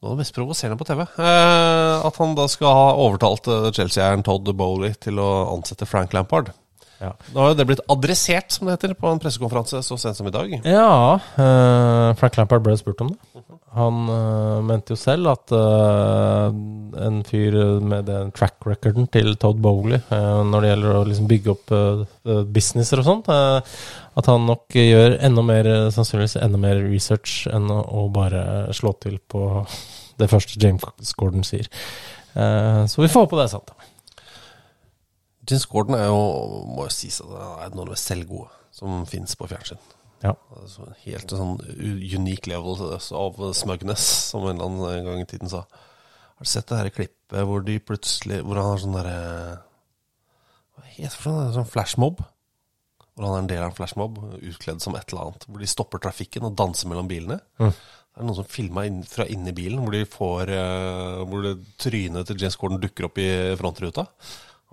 Nå var det mest provoserende på TV. Eh, at han da skal ha overtalt eh, Chelsea-eieren Todd Bowley til å ansette Frank Lampard. Ja. Nå har jo det blitt adressert, som det heter, på en pressekonferanse så sent som i dag. Ja, eh, Frank Lampard ble spurt om det. Han eh, mente jo selv at eh, en fyr med den track recorden til Todd Bowley eh, når det gjelder å liksom bygge opp businesser og sånt, at han nok gjør enda mer, sannsynligvis enda mer research enn å bare slå til på det første James Gordon sier. Eh, så vi får håpe det er sant. James Gordon er jo, må jo sies, at han er noe av det selvgode som fins på fjernsyn. Ja. Altså, helt en sånn unik level av smugness, som en eller annen gang i tiden sa. Har du sett det her klippet hvor de plutselig Hvor han har sånn derre Hva heter det? Sånn flashmob? Hvor han er en del av en flashmob, utkledd som et eller annet. Hvor de stopper trafikken og danser mellom bilene. Mm. Det er noen som filma inn, fra inni bilen, hvor de får uh, Hvor det trynet til James Gordon dukker opp i frontruta.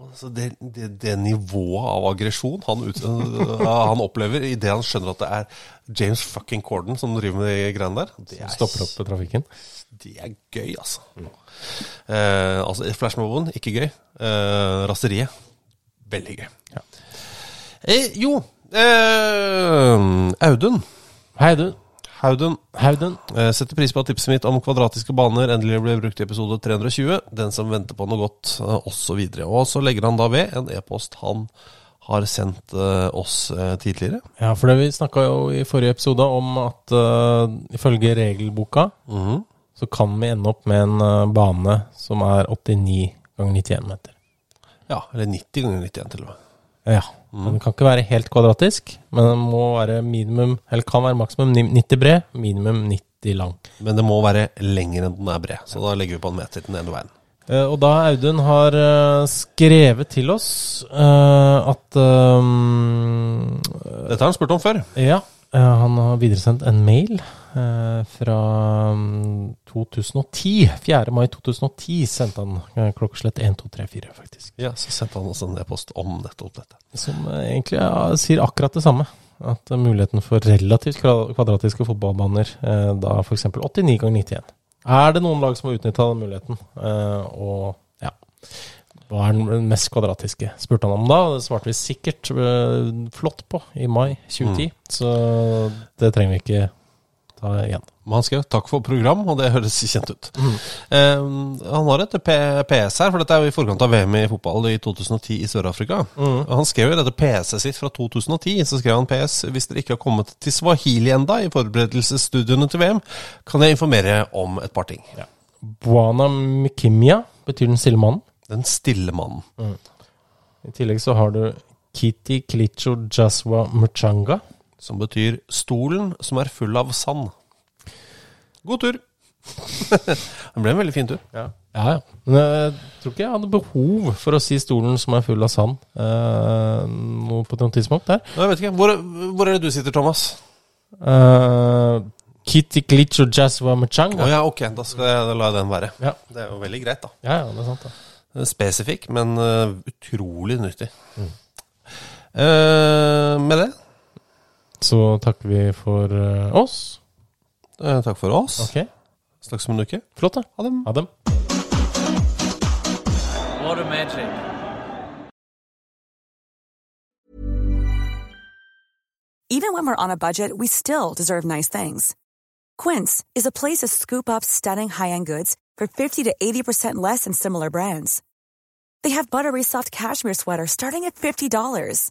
Altså det, det, det nivået av aggresjon han, han opplever idet han skjønner at det er James fucking Corden som driver med de greiene der, det er, Stopper opp trafikken. det er gøy, altså. Uh, altså Flashmoben, ikke gøy. Uh, raseriet, veldig gøy. Ja. Eh, jo, uh, Audun. Hei, du. Haudun. Hauden. Eh, setter pris på at tipset mitt om kvadratiske baner endelig ble brukt i episode 320. Den som venter på noe godt, eh, osv. Og, og så legger han da ved en e-post han har sendt eh, oss eh, tidligere. Ja, for det vi snakka jo i forrige episode om at uh, ifølge regelboka så kan vi ende opp med en eh, bane som er 89 ganger 91 meter. Ja, eller 90 ganger 91 til og med. Ja. Den kan ikke være helt kvadratisk, men den må være minimum, eller kan være maksimum 90 bred, minimum 90 lang. Men det må være lenger enn den er bred, så da legger vi på en meter den ene veien. Eh, Og da Audun har eh, skrevet til oss eh, at um, Dette har han spurt om før. Ja, han har videresendt en mail fra mm, 2010. 4. mai 2010 sendte han eh, klokkeslett 1234, faktisk. Ja, Så sendte han også en e-post om nettopp dette. Som eh, egentlig ja, sier akkurat det samme. At eh, muligheten for relativt kvadratiske fotballbaner, eh, da f.eks. 89 ganger 91. Er det noen lag som har utnytta den muligheten? Eh, og ja Hva er den mest kvadratiske? spurte han om da. Det svarte vi sikkert eh, flott på i mai 2010. Så det trenger vi ikke ta igjen. Skrev 'takk for program', og det høres kjent ut. Eh, han har et PS her, for dette er jo i forkant av VM i fotball i 2010 i Sør-Afrika. Mm. Han skrev jo dette PC-et sitt fra 2010, så skrev han PS hvis dere ikke har kommet til Swahili enda i forberedelsesstudiene til VM, kan jeg informere om et par ting. Buana Mikimia betyr den stille mannen. Den stille mannen. I tillegg så har du Kiti Klicho Jaswa Muchanga. Som betyr stolen som er full av sand. God tur! det ble en veldig fin tur. Ja, ja. Men jeg tror ikke jeg hadde behov for å si stolen som er full av sand eh, noe på noe tidspunkt der. Jeg vet ikke, hvor, hvor er det du sitter, Thomas? Eh, Kitty Glitch og Jaswa Machanga. Oh, ja, ok, da skal jeg da la jeg den være. Ja. Det er jo veldig greit, da. Ja, ja, det er sant. da. Er Spesifikk, men uh, utrolig nyttig. Eh, med det, Så takker vi for eh, oss. eh, takk for oss. Ok, Snakkes om en uke. Flott, da. Ha det. Ha dem. What a magic. Even when we're on a budget, we still deserve nice things. Quince is a place to scoop up stunning high-end goods for 50 to 80% less than similar brands. They have buttery soft cashmere sweaters starting at $50,